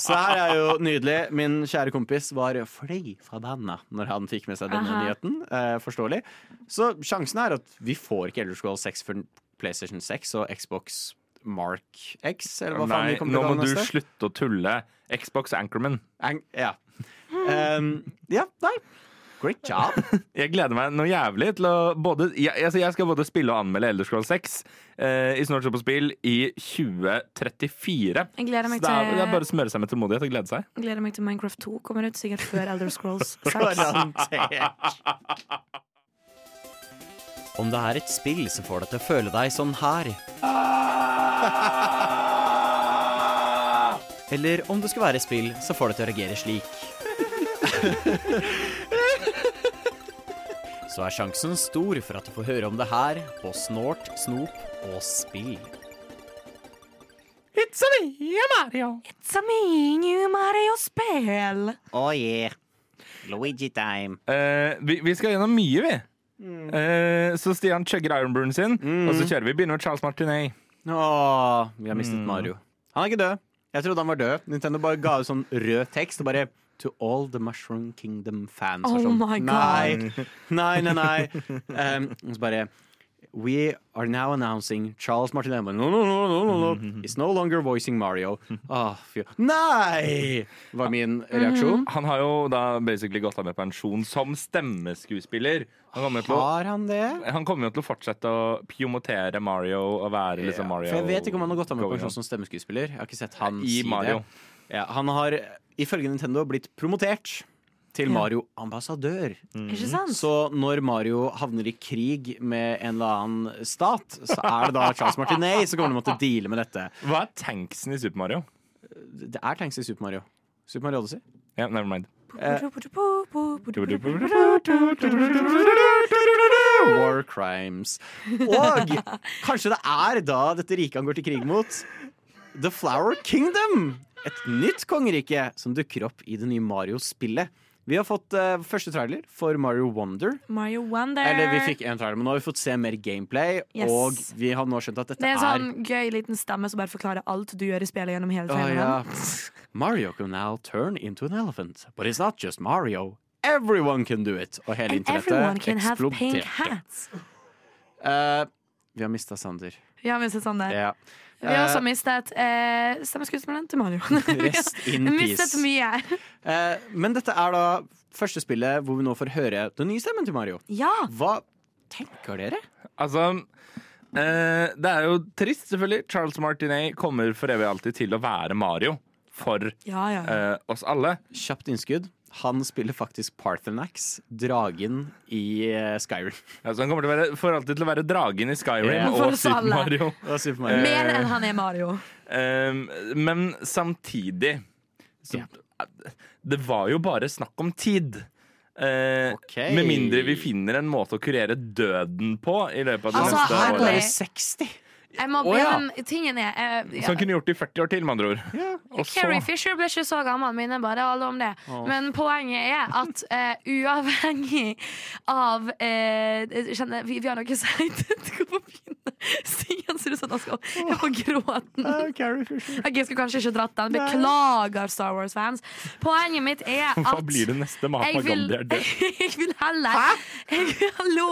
Så her er jo nydelig. Min kjære kompis var fløy fra bandet når han fikk med seg denne Aha. nyheten. Eh, forståelig. Så sjansen er at vi får ikke Elder 6 for PlayStation 6 og Xbox Mark X, eller hva faen Nei, vi kommer nå til å må du slutte å tulle. Xbox Anchorman. Ang ja. Um, ja, nei. Great job. Jeg gleder meg noe jævlig til å både Jeg, altså jeg skal både spille og anmelde Elder Scrolls 6 eh, i Snart på spill i 2034. Jeg gleder meg til Så det er bare å smøre seg med tålmodighet og glede seg. Jeg gleder meg til Minecraft 2 kommer ut, sikkert før Elder Scrolls 6. Om det er et spill som får deg til å føle deg sånn her Eller om det skal være et spill som får deg til å reagere slik Så er sjansen stor for at du får høre om det her på Snort, Snop og Spill. It's a me, Mario. It's a me, new Mario-spill. Oh yeah. Luigi time. Uh, vi, vi skal gjennom mye, vi. Mm. Eh, så Stian chugger Ironburn sin, og så kjører vi. Begynner med Charles Martinet. Åh, vi har mistet Mario. Han er ikke død. Jeg trodde han var død. Nintendo bare ga ut sånn rød tekst og bare To all the Mushroom Kingdom-fans. Oh sånn, my Nei, nei, nei. nei. Um, så bare We are now announcing Charles Martinet. No, no, no, no, no, no. Is no longer voicing Mario. Oh. Nei! var min reaksjon. Han har jo da basically gått av med pensjon som stemmeskuespiller. Han å Har han det? han kommer jo til å fortsette å pjomotere Mario og være liksom Mario. For jeg vet ikke om han har gått av med pensjon som stemmeskuespiller. Jeg har ikke sett han I si Mario. det. Ja, han har ifølge Nintendo blitt promotert til Mario-ambassadør. Ikke sant? Så når Mario havner i krig med en eller annen stat, så er det da Charles Martinet som kommer til å måtte deale med dette. Hva er tanksen i Super Mario? Det er tanks i Super Mario. Super Mario Odyssey. Ja, never mind. War crimes. Og kanskje det er da dette riket han går til krig mot. The Flower Kingdom. Et nytt kongerike som dukker opp i det nye Mario-spillet. Vi har fått uh, første trailer for Mario Wonder. Mario Wonder. Eller vi fikk en trailer, men nå har vi fått se mer gameplay. Yes. Og vi har nå skjønt at dette er Det er en sånn gøy liten stemme som bare forklarer alt du gjør i spillet gjennom hele traileren. traileren. ja. Mario can now turn into an elephant. But it's not just Mario. Everyone can do it. Og hele And internettet eksploderte. Eh, vi har mista Sander. Vi har mistet Sander. der. Ja. Vi har også Eh, mistet eh, stemmeskuespilleren til Mario. Rest in peace. mye. Eh, men dette er da første spillet hvor vi nå får høre den nye stemmen til Mario. Ja. Hva tenker dere? Altså eh, Det er jo trist, selvfølgelig. Charles Martinet kommer for evig alltid til å være Mario for Ja, ja. eh, oss alle. Kjapt innskudd. Han spiller faktisk Parthenax, dragen i eh, Skyrim. så han kommer til å være, for alltid til å være dragen i Skyrim yeah. Og Super. Mario. Og Super Mario. Mer enn han er Mario. Um, men samtidig så, Det var jo bare snakk om tid. Uh, okay. Med mindre vi finner en måte å kurere døden på i løpet av det Altså, neste året. bare 60. Jeg må, Å, ja. men tingen er eh, Så han kunne gjort det i 40 år til, med andre ord. Så- Carrie Fisher ble ikke så gammel, minner bare alle om det. Men poenget er at uh, uavhengig av uh, jeg kjenner, vi, vi har noe seigt. Hvorfor? Stian ser ut som han skal er på gråten. Uh, Carrie Fisher. Ok, Jeg skulle kanskje ikke dratt den. Beklager, Star Wars-fans. Poenget mitt er at Hva blir det neste? Mahatma jeg Gandhi er død. jeg vil heller jeg vil, Hallo!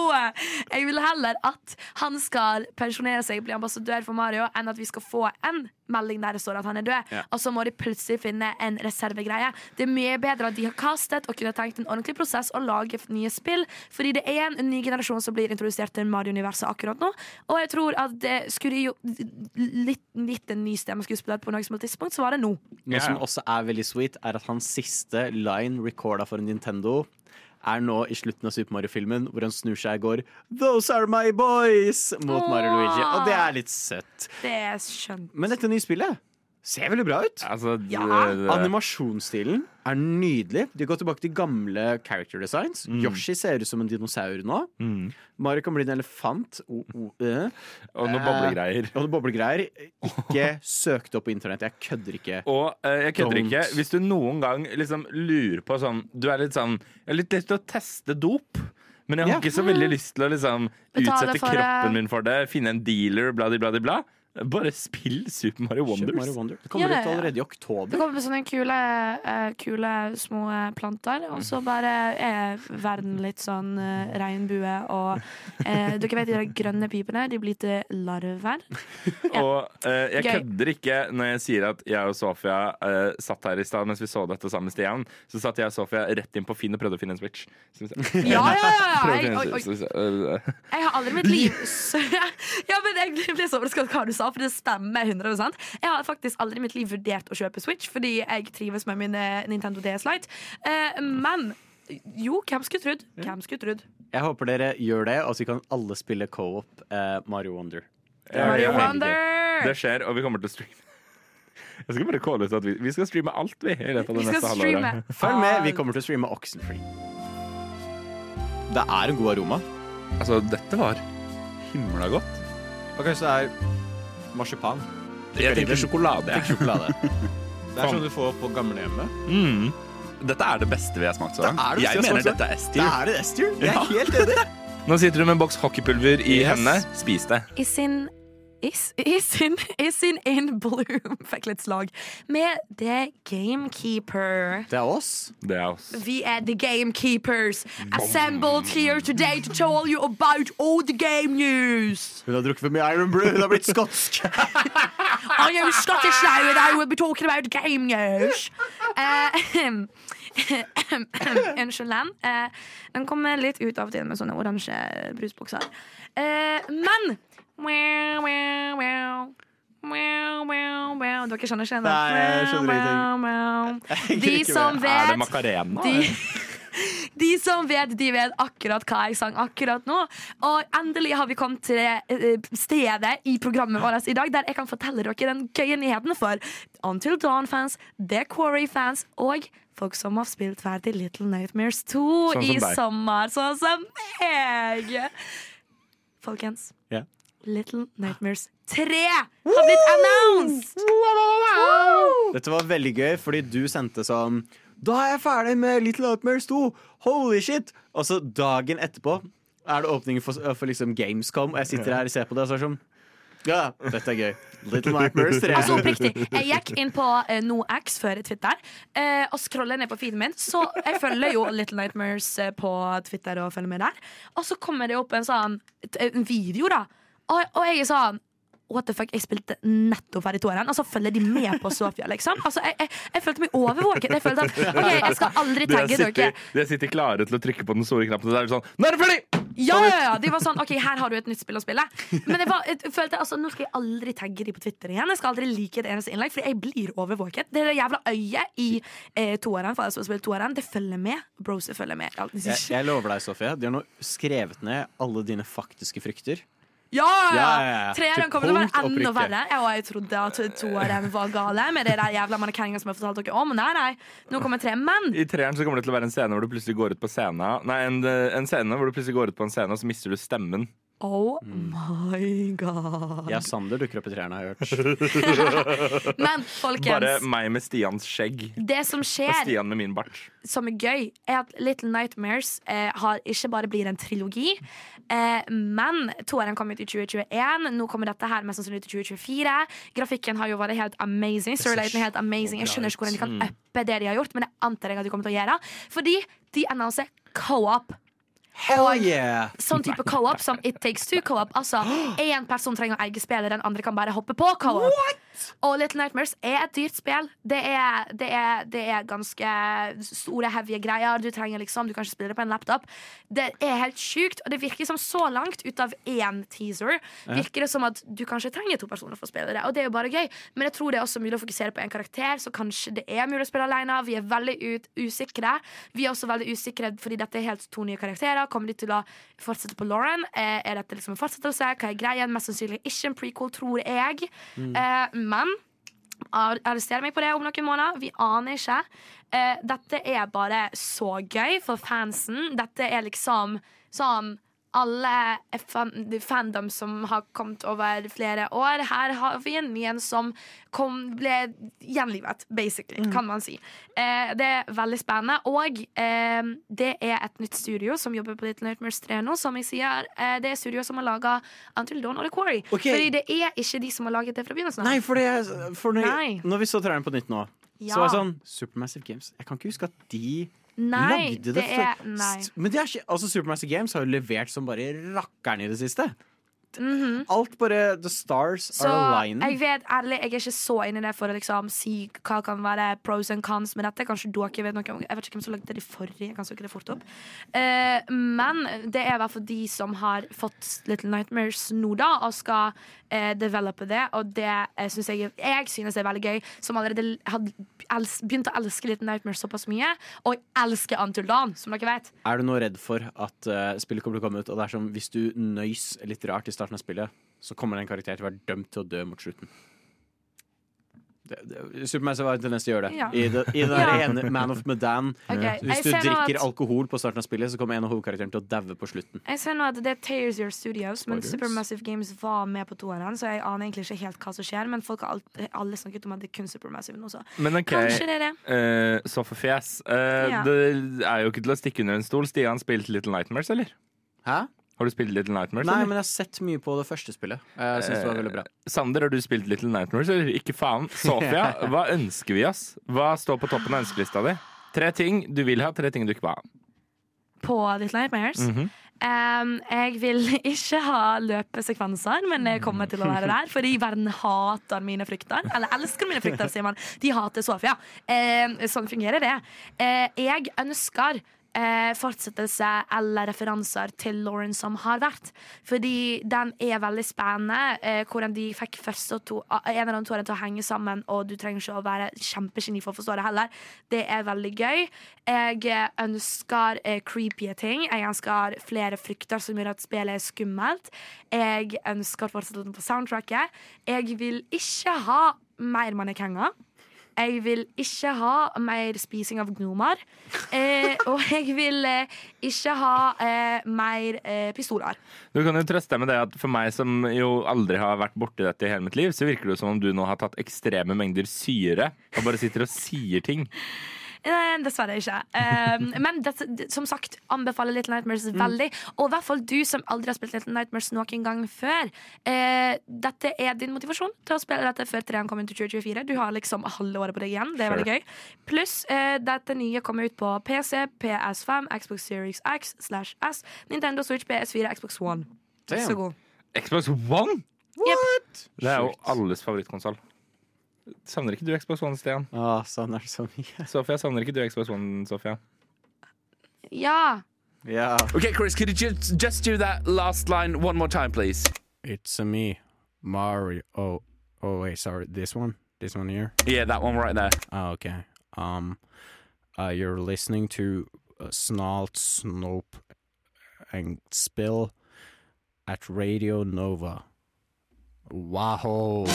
Jeg vil heller at han skal pensjonere seg, bli ambassadør for Mario, enn at vi skal få en melding der det står at han er død, Ja. og så må de plutselig finne en reservegreie. Det er mye bedre at de har castet og kunne tenkt en ordentlig prosess og lage nye spill, fordi det er en ny generasjon som blir introdusert til Mario-universet akkurat nå, og jeg tror at det skulle jo litt, litt en ny stemmeskuespiller på noe som helst tidspunkt, så var det nå. Noe som også er veldig sweet, er at hans siste line recorda for Nintendo er nå i slutten av Super Mario-filmen, hvor han snur seg og går 'Those are my boys!' mot Mario. Luigi. Og det er litt søtt. Det er skjønt. Men dette nye spillet ser veldig bra ut. Altså, Ja. det- Animasjonsstilen er nydelig. De går tilbake til gamle character designs. Yoshi ser ut som en dinosaur nå. Mm. Mario kan bli en elefant. Oh, oh, uh. Og noen Eh, boblegreier. Og noen boblegreier. Ikke søkt opp på internett. Jeg kødder ikke. Og eh, jeg kødder Don't. ikke. Hvis du noen gang liksom lurer på sånn Du er litt sånn Jeg har litt lyst til å teste dop. Men jeg har Ja. ikke så veldig lyst til å liksom utsette kroppen min for det. Finne en dealer, bla, bla, bla, bla. Bare spill Super Mario Wonders. Wonders. Mario Wonder. Det kommer Ja, ut ja, ja. allerede i Det oktober. kommer med sånne kule, eh, kule små eh, planter, og så bare er verden litt sånn eh, regnbue og eh, Dere vet de der grønne pipene? De blir til larver. Ja. Og eh, jeg Gøy. kødder ikke når jeg sier at jeg og Sofia eh, satt her i stad mens vi så dette sammen med Stian. Så satt jeg og Sofia rett inn på Finn og prøvde å finne en Switch. Skal vi se. Ja, ja, ja! ja. Prøvde å Jeg, finne oi, en oi. Switch. Skal vi se. Eh, jeg har aldri i mitt liv Ja, men Jeg ble så overrasket over hva du sa, for det stemmer 100% Jeg har faktisk aldri i mitt liv vurdert å kjøpe Switch, fordi jeg trives med min Nintendo DS Lite. Eh, men jo, hvem skulle trodd? Hvem skulle trodd? Jeg håper dere gjør det, og så kan alle spille co-op eh, Mario Wonder. Mario ja. Wonder! Det skjer, og vi kommer til å streame. Jeg skal bare kåle ut at vi, vi skal streame alt, vi. I løpet av det Vi skal neste streame. halvåret. Følg med, vi kommer til å streame Oxenfree. Det er en god aroma. Altså, dette var himla godt. Ok, så det er marsipan. Jeg tenker sjokolade. Ikke sjokolade. Det er sånn du får på gamlehjemmet. Mm. Dette er det beste vi har smakt så Det langt. er det Jeg mener smakt dette er Det S-tier. er det S-tier. Jeg er helt enig. Nå sitter du med en boks hockeypulver i Yes. hendene. Spis det. I in Is, is, in, is in in bloom. Fikk litt slag. Med The Gamekeeper. Det er oss. Det er oss. Vi er The Gamekeepers. Assembled here today To tell you about all the game news. Hun har drukket for mye Iron Brew. Hun har blitt skotsk. I am Scottish now And I will be talking about game news. Eh, Unnskyld den Eh, Den kommer litt ut av og til Med sånne oransje brusbokser Uh, Men Dere skjønner ikke. Jeg De som vet Er det Macarena? de, de som vet, de vet akkurat hva jeg sang akkurat nå. Og endelig har vi kommet til eh, stedet i programmet vårt i dag der jeg kan fortelle dere den gøye nyheten for Until Dawn-fans, The Quarry-fans og folk som har spilt ferdig Little Nightmares 2 Sånn i sommer, sånn som meg. Folkens. Ja. Little Nightmares 3 har blitt announced! Dette var veldig gøy, fordi du sendte sånn Da er jeg ferdig med Little Nightmares 2! Holy shit! Og så dagen etterpå er det åpning for, for liksom Gamescom, og jeg sitter her og ser på det og så er det sånn Ja, dette er gøy. Little Nightmares 3. Altså oppriktig, Jeg gikk inn på uh, NoX før Twitter uh, og scroller ned på feeden min. Så jeg følger jo Little Nightmares eh, på Twitter og følger med der. Og så kommer det opp en sånn en video, da. Og, og jeg er sånn What the fuck, Jeg spilte nettopp ferdig toeren, og så følger de med på Sofia. liksom Altså, jeg, jeg, jeg følte meg overvåket. Jeg følte at ok, jeg skal aldri tagge dere. de har sitter klare til å trykke på den store knappen. Og så er det sånn Nå er det ferdig! Ja, ja, ja, De var sånn OK, her har du et nytt spill å spille. Men jeg, var, jeg følte altså, nå skal jeg aldri tagge de på Twitter igjen. Jeg skal aldri like et eneste innlegg, for jeg blir overvåket. Det er det jævla øyet i eh, toeren, for jeg som har spilt toeren, det følger med. Browser følger med. Jeg, jeg lover deg, Sofie, de har nå skrevet ned alle dine faktiske frykter. Ja, Ja, ja. Treeren kommer til å være enda verre. Jeg, og jeg trodde at toeren var gale med det der jævla markeringen som jeg fortalte dere om. Nei, nei, nå kommer tre. menn. I treeren så kommer det til å være en scene hvor du plutselig går ut på scenen Nei, en, en scene hvor du plutselig går ut på en scene, og så mister du stemmen Oh my god. Ja, Sander dukker opp i trærne, har jeg hørt. Men Bare meg med Stians skjegg. det som Og skjer Stian med min bart. som er gøy, er at Little Nightmares eh, har ikke bare blir en trilogi, eh, men toeren kom ut i 2021. Nå kommer dette her mest sannsynlig ut i 2024. Grafikken har jo vært helt amazing. Er helt amazing. Jeg skjønner ikke hvordan de kan uppe det de har gjort, men det antar jeg at de kommer til å gjøre. Fordi de annonser co-op. Hell yeah! Sånn type co-op som It Takes Two co-op. Altså, én person trenger å eie spillet, den andre kan bare hoppe på co-op. Og Little Nightmares er et dyrt spill. Det er, det er, det er ganske store, heavy greier. Du trenger liksom, du kan ikke spille det på en laptop. Det er helt sjukt, og det virker som så langt ut av én teaser Virker det som at du kanskje trenger to personer for å spille det. Og det er jo bare gøy, men jeg tror det er også mulig å fokusere på en karakter, så kanskje det er mulig å spille alene. Vi er veldig ut, usikre. Vi er også veldig usikre fordi dette er helt to nye karakterer. Kommer de til å fortsette på Lauren? Eh, Er dette liksom en fortsettelse? Hva er greien? Mest sannsynlig ikke en prequel, tror jeg. Eh, men ar- arrester meg på det om noen måneder. Vi aner ikke. Eh, dette er bare så gøy for fansen. Dette er liksom sånn alle fandom som har kommet over flere år. Her har vi en ny en som kom, ble gjenlivet, basically, kan man si. Eh, det er veldig spennende. Og eh, det er et nytt studio som jobber på Little Nightmares 3 nå. Som jeg sier, eh, det er studio som har laga Until Dawn og The Quarry. Okay. Fordi det er ikke de som har laget det fra begynnelsen av. Nei, for, det, for når, Nei. når vi så traileren på nytt nå, Ja. så var det sånn Supermassive Games Jeg kan ikke huske at de Nei, det, det er Nei. Men det er altså Supermassive Games har jo levert som bare rakkeren i det siste. Mhm. Alt bare The stars Så are aligning. jeg vet ærlig, jeg er ikke så inn i det for å liksom si hva kan være pros and cons med dette. Kanskje dere vet noe Jeg vet ikke hvem som lagde det forrige. Jeg kan søke det fort opp Uh, Men det er i hvert fall de som har fått Little Nightmares nå, da, og skal uh, develope det. Og det uh, synes jeg Jeg synes det er veldig gøy, som allerede hadde begynt å elske Little Nightmares såpass mye. Og jeg elsker Until Dawn, som dere vet. Er du nå redd for at eh, spillet kommer til å komme ut, og det er som hvis du nøys litt rart i starten av spillet, så kommer en karakter til å være dømt til å dø mot slutten? Supermassive har en tendens til å gjøre det. Ja. I, det, i den Ja. ene Man of Medan. Okay. Hvis du drikker at- alkohol på starten av spillet, så kommer en av hovedkarakterene til å daue på slutten. Jeg ser nå at det er Tears Your Studios, men Spoilers. Supermassive Games var med på toeren, så jeg aner egentlig ikke helt hva som skjer. Men folk har alt, alle snakket om at det er kun Supermassive nå, så Men okay. kanskje det er det. Uh, så for fjes. Uh, Ja. Det er jo ikke til å stikke under en stol. Stian spilte Little Nightmares, eller? Hæ? Har du spilt Little Nightmares? Nei, eller? men jeg har sett mye på det første spillet. Jeg synes det var veldig bra. Sander, har du spilt Little Nightmares, eller? Ikke faen. Sofia, hva ønsker vi oss? Hva står på toppen av ønskelista di? Tre ting du vil ha, tre ting du ikke vil ha. På Little Nightmares. Mhm. Um, jeg vil ikke ha løpesekvenser, men jeg kommer til å være der. Fordi verden hater mine frykter. Eller elsker mine frykter, sier man. De hater Sofia. Um, sånn fungerer det. Uh, jeg ønsker eh, fortsettelse eller referanser til Lauren som har vært. Fordi den er veldig spennende. Eh, hvordan de fikk første og to, en av de to til å henge sammen, og du trenger ikke å være kjempegeni for å forstå det heller. Det er veldig gøy. Jeg eh, ønsker eh, creepy ting. Jeg ønsker flere frykter som gjør at spillet er skummelt. Jeg ønsker fortsettelsen på soundtracket. Jeg vil ikke ha mer mannekenger. Jeg vil ikke ha mer spising av gnomer. Eh, og jeg vil eh, ikke ha eh, mer eh, pistoler. Du kan jo trøste deg med det at For meg som jo aldri har vært borti dette i hele mitt liv, så virker det som om du nå har tatt ekstreme mengder syre og bare sitter og sier ting. Eh, dessverre ikke. Um, men det, som sagt, anbefaler Little Nightmares veldig. Og i hvert fall du som aldri har spilt Little Nightmares noen gang før. Uh, dette er din motivasjon til å spille dette før treeren kommer til 2024. Du har liksom halve året på deg igjen. Det er veldig gøy. Pluss uh, dette nye kommer ut på PC, PS5, Xbox Series X slash S, Nintendo Switch, PS4, Xbox One. Damn. Så god. Xbox One! Yep. Det er jo alles favorittkonsoll. Savner ikke du Xbox One, Stian? Å, sånn er det så mye. Sofia, savner ikke du Xbox One, Sofia? Ja. Ja. Okay, Chris, could you just, just do that last line one more time, please? It's a me, Mario. Oh, oh wait, sorry. This one? This one here? Yeah, that one right there. Oh, okay. Um, uh, you're listening to uh, Snalt, Snope, and Spill at Radio Nova. Wow.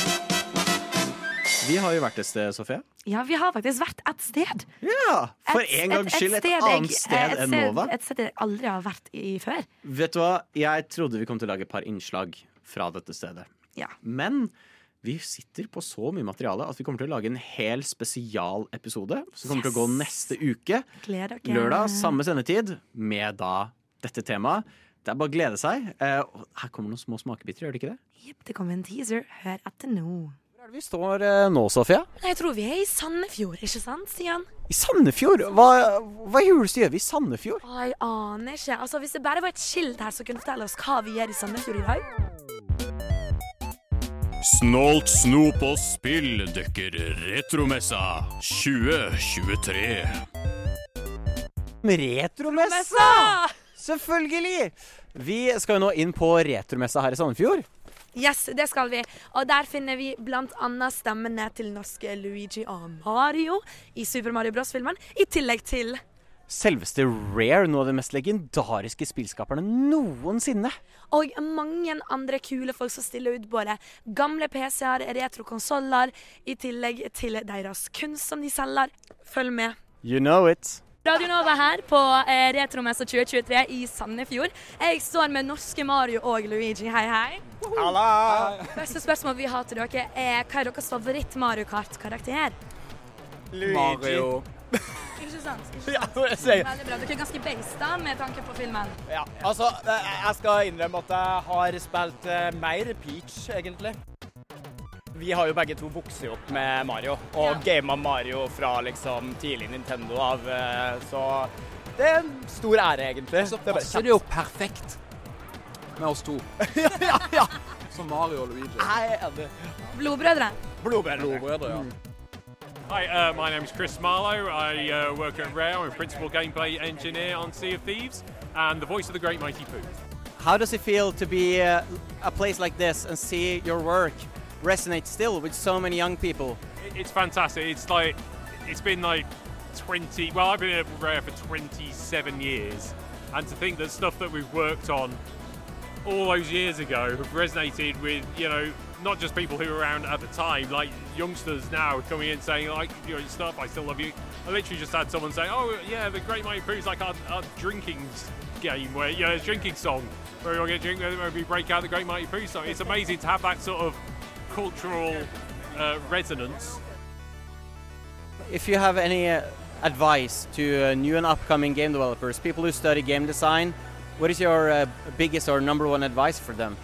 Vi har jo vært et sted, Sofie. Ja, vi har faktisk vært et sted. Ja, For Et- en gangs skyld et, et, annet sted enn sted- Nova. Et sted jeg aldri har vært i før. Vet du hva? Jeg trodde vi kom til å lage et par innslag fra dette stedet. Ja. Men vi sitter på så mye materiale at vi kommer til å lage en hel spesialepisode som kommer til å gå neste uke. Lørdag, samme sendetid, med da dette temaet. Det er bare å glede seg. Eh, her kommer noen små smakebiter, gjør det ikke det? Jepp, det kommer en teaser. Hør etter nå. Er det vi står eh, nå, Sofia? Jeg tror vi er i Sandefjord, ikke sant, Stian? I Sandefjord? Hva, hva i huleste gjør vi i Sandefjord? Å, Jeg aner ikke. Altså, Hvis det bare var et skilt her som kunne fortelle oss hva vi gjør i Sandefjord i dag. Snålt snop og spill dekker Retromessa 2023. Retromessa! Selvfølgelig! Vi skal jo nå inn på retromessa her i Sandefjord. Yes, det skal vi. Og der finner vi annet stemmene til norske Luigi og Mario i Super Mario Bros.-filmen, i tillegg til Selveste Rare, noe av de mest legendariske spillskaperne noensinne. Og mange andre kule folk som stiller ut både gamle PC-er, retrokonsoller, i tillegg til deres kunst som de selger. Følg med. You know it. Radio Nova her på eh, Retromessa 2023 i Sandefjord. Jeg står med norske Mario og Luigi. Hei, hei. Første spørsmål vi har til dere er hva er deres favoritt-Mario Kart-karakter? Mario. Ikke sant? Ikke sant? Ja. Veldig bra. Dere er ganske based da, med tanke på filmen. Ja, altså, eh, jeg skal innrømme at jeg har spilt eh, mer Peach, egentlig. Vi har jo begge to vokst opp med Mario, og Ja. gama Mario fra liksom tidlig Nintendo av, eh, så det er en stor ære, egentlig. Så er passer det jo perfekt med oss to. ja, ja. Som Mario og Luigi. Jeg er enig. Blodbrødre. Blodbrødre. Blodbrødre, ja. Hi, uh, my is Chris Marlowe. I uh, work at Rare. I'm a principal gameplay engineer on Sea of Thieves and the voice of the Great Mighty Pooh. How does it feel to be uh, a place like this and see your work resonate still with so many young people? It's fantastic. It's like it's been like 20. Well, I've been at Rare for 27 years, and to think that stuff that we've worked on all those years ago have resonated with you know not just people who were around at the time, like youngsters now coming in saying like you know stuff. I still love you. I literally just had someone say, "Oh yeah, the Great Mighty Pooh is like our, our drinking game where you know drinking song where we all get drink where we break out the Great Mighty Pooh song." It's amazing to have that sort of cultural uh, resonance. If you have any uh, advice to uh, new and upcoming game developers, people who study game design, what is your uh, biggest or number one advice for them?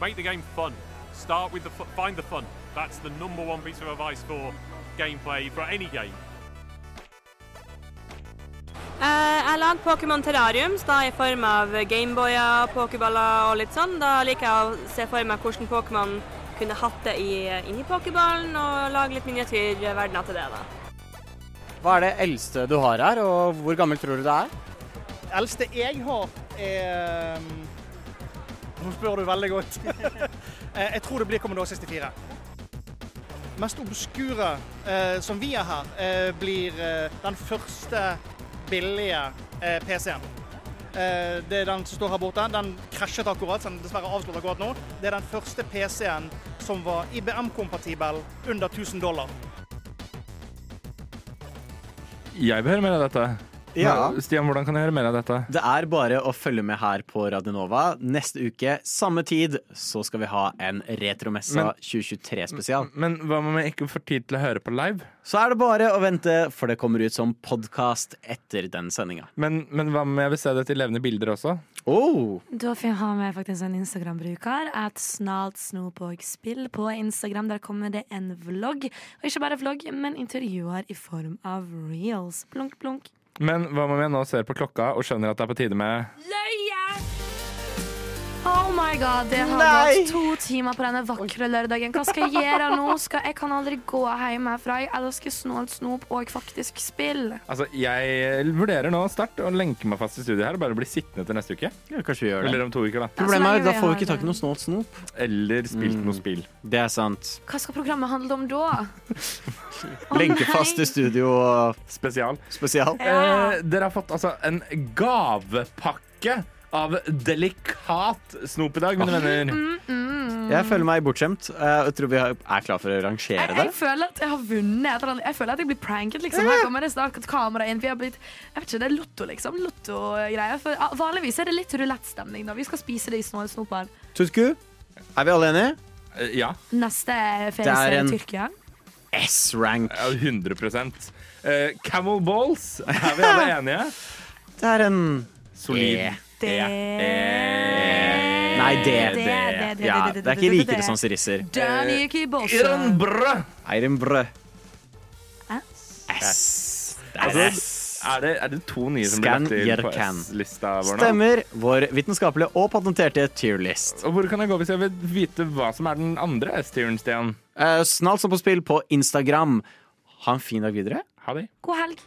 make the game fun. Start with the fu- find the fun. That's the number one piece of advice for gameplay for any game. Eh, Jeg lager Pokémon Terrariums da i form av Gameboyer, pokéballer og litt sånn. Da liker jeg å se for meg hvordan Pokémon kunne hatt det i, inni pokéballen, og lage litt miniatyrverdener til det. da. Hva er det eldste du har her, og hvor gammel tror du det er? Det eldste jeg har, er um, Nå spør du veldig godt. Eh, jeg tror det blir Commodore 64. Mest obskure eh, som vi har her, eh, blir eh, den første billige eh, PC-en. Eh, det er den som står her borte. Den krasjet akkurat, så den er dessverre avslått akkurat nå. Det er den første PC-en som var IBM-kompatibel under 1000 dollar. Jeg høre mer av dette. Ja. Stian, hvordan kan jeg høre mer av dette? Det er bare å følge med her på Radionova. Neste uke, samme tid, så skal vi ha en Retromessa 2023-spesial. Men hva om jeg ikke får tid til å høre på live? Så er det bare å vente, for det kommer ut som podkast etter den sendinga. Men, men hva om jeg vil se det til levende bilder også? Oh. Da har vi faktisk en Instagram-bruker. At snart snopogspill på Instagram. Der kommer det en vlogg. Og ikke bare vlogg, men intervjuer i form av reels. Blunk, blunk. Men hva om jeg nå ser på klokka og skjønner at det er på tide med Løye! Oh my god, det har Nei! gått to timer på denne vakre lørdagen. Hva skal jeg gjøre nå? Skal, jeg kan aldri gå hjem herfra. Jeg elsker snålt snop og faktisk spill. Altså, jeg vurderer nå sterkt å lenke meg fast i studiet her og bare bli sittende til neste uke. Ja, kanskje vi gjør det. Eller om to uker, da. Problemet er da får vi ikke tak i noe snålt snop. Eller spilt noe spill. Det er sant. Hva skal programmet handle om da? Å, Lenke fast i studio og Spesial. spesial. Ja. Eh, dere har fått altså en gavepakke av delikat snop i dag, mine venner. Mm, Jeg føler meg bortskjemt. Eh, Jeg tror vi er klar for å rangere Jeg, det. jeg føler at jeg har vunnet. et eller annet. Jeg føler at jeg blir pranket. Liksom. Her kommer det snart kamera inn. Vi har blitt, jeg vet ikke, Det er lotto, liksom. Lotto-greier. For ah, Vanligvis er det litt roulettstemning når vi skal spise det i snopen. Tusku, er vi alle enige? Eh, Ja. Neste Det er en- i Tyrkia. S-rank. Ja, 100 Eh, Camel Balls, er vi alle enige? Det er en Solid. E. Det Nei, det. det, er ikke det, like det. det som sirisser. Irenbrø. Bosse. Iron Brø. S. S. Er det, er det to nye som blir Scan lagt til på S-lista vår nå? Stemmer. Vår vitenskapelige og patenterte tierlist. Og hvor kan jeg gå hvis jeg vil vite hva som er den andre S-tieren, Stian? Uh, snart som på spill på Instagram. Ha en fin dag videre. Ha det. God helg.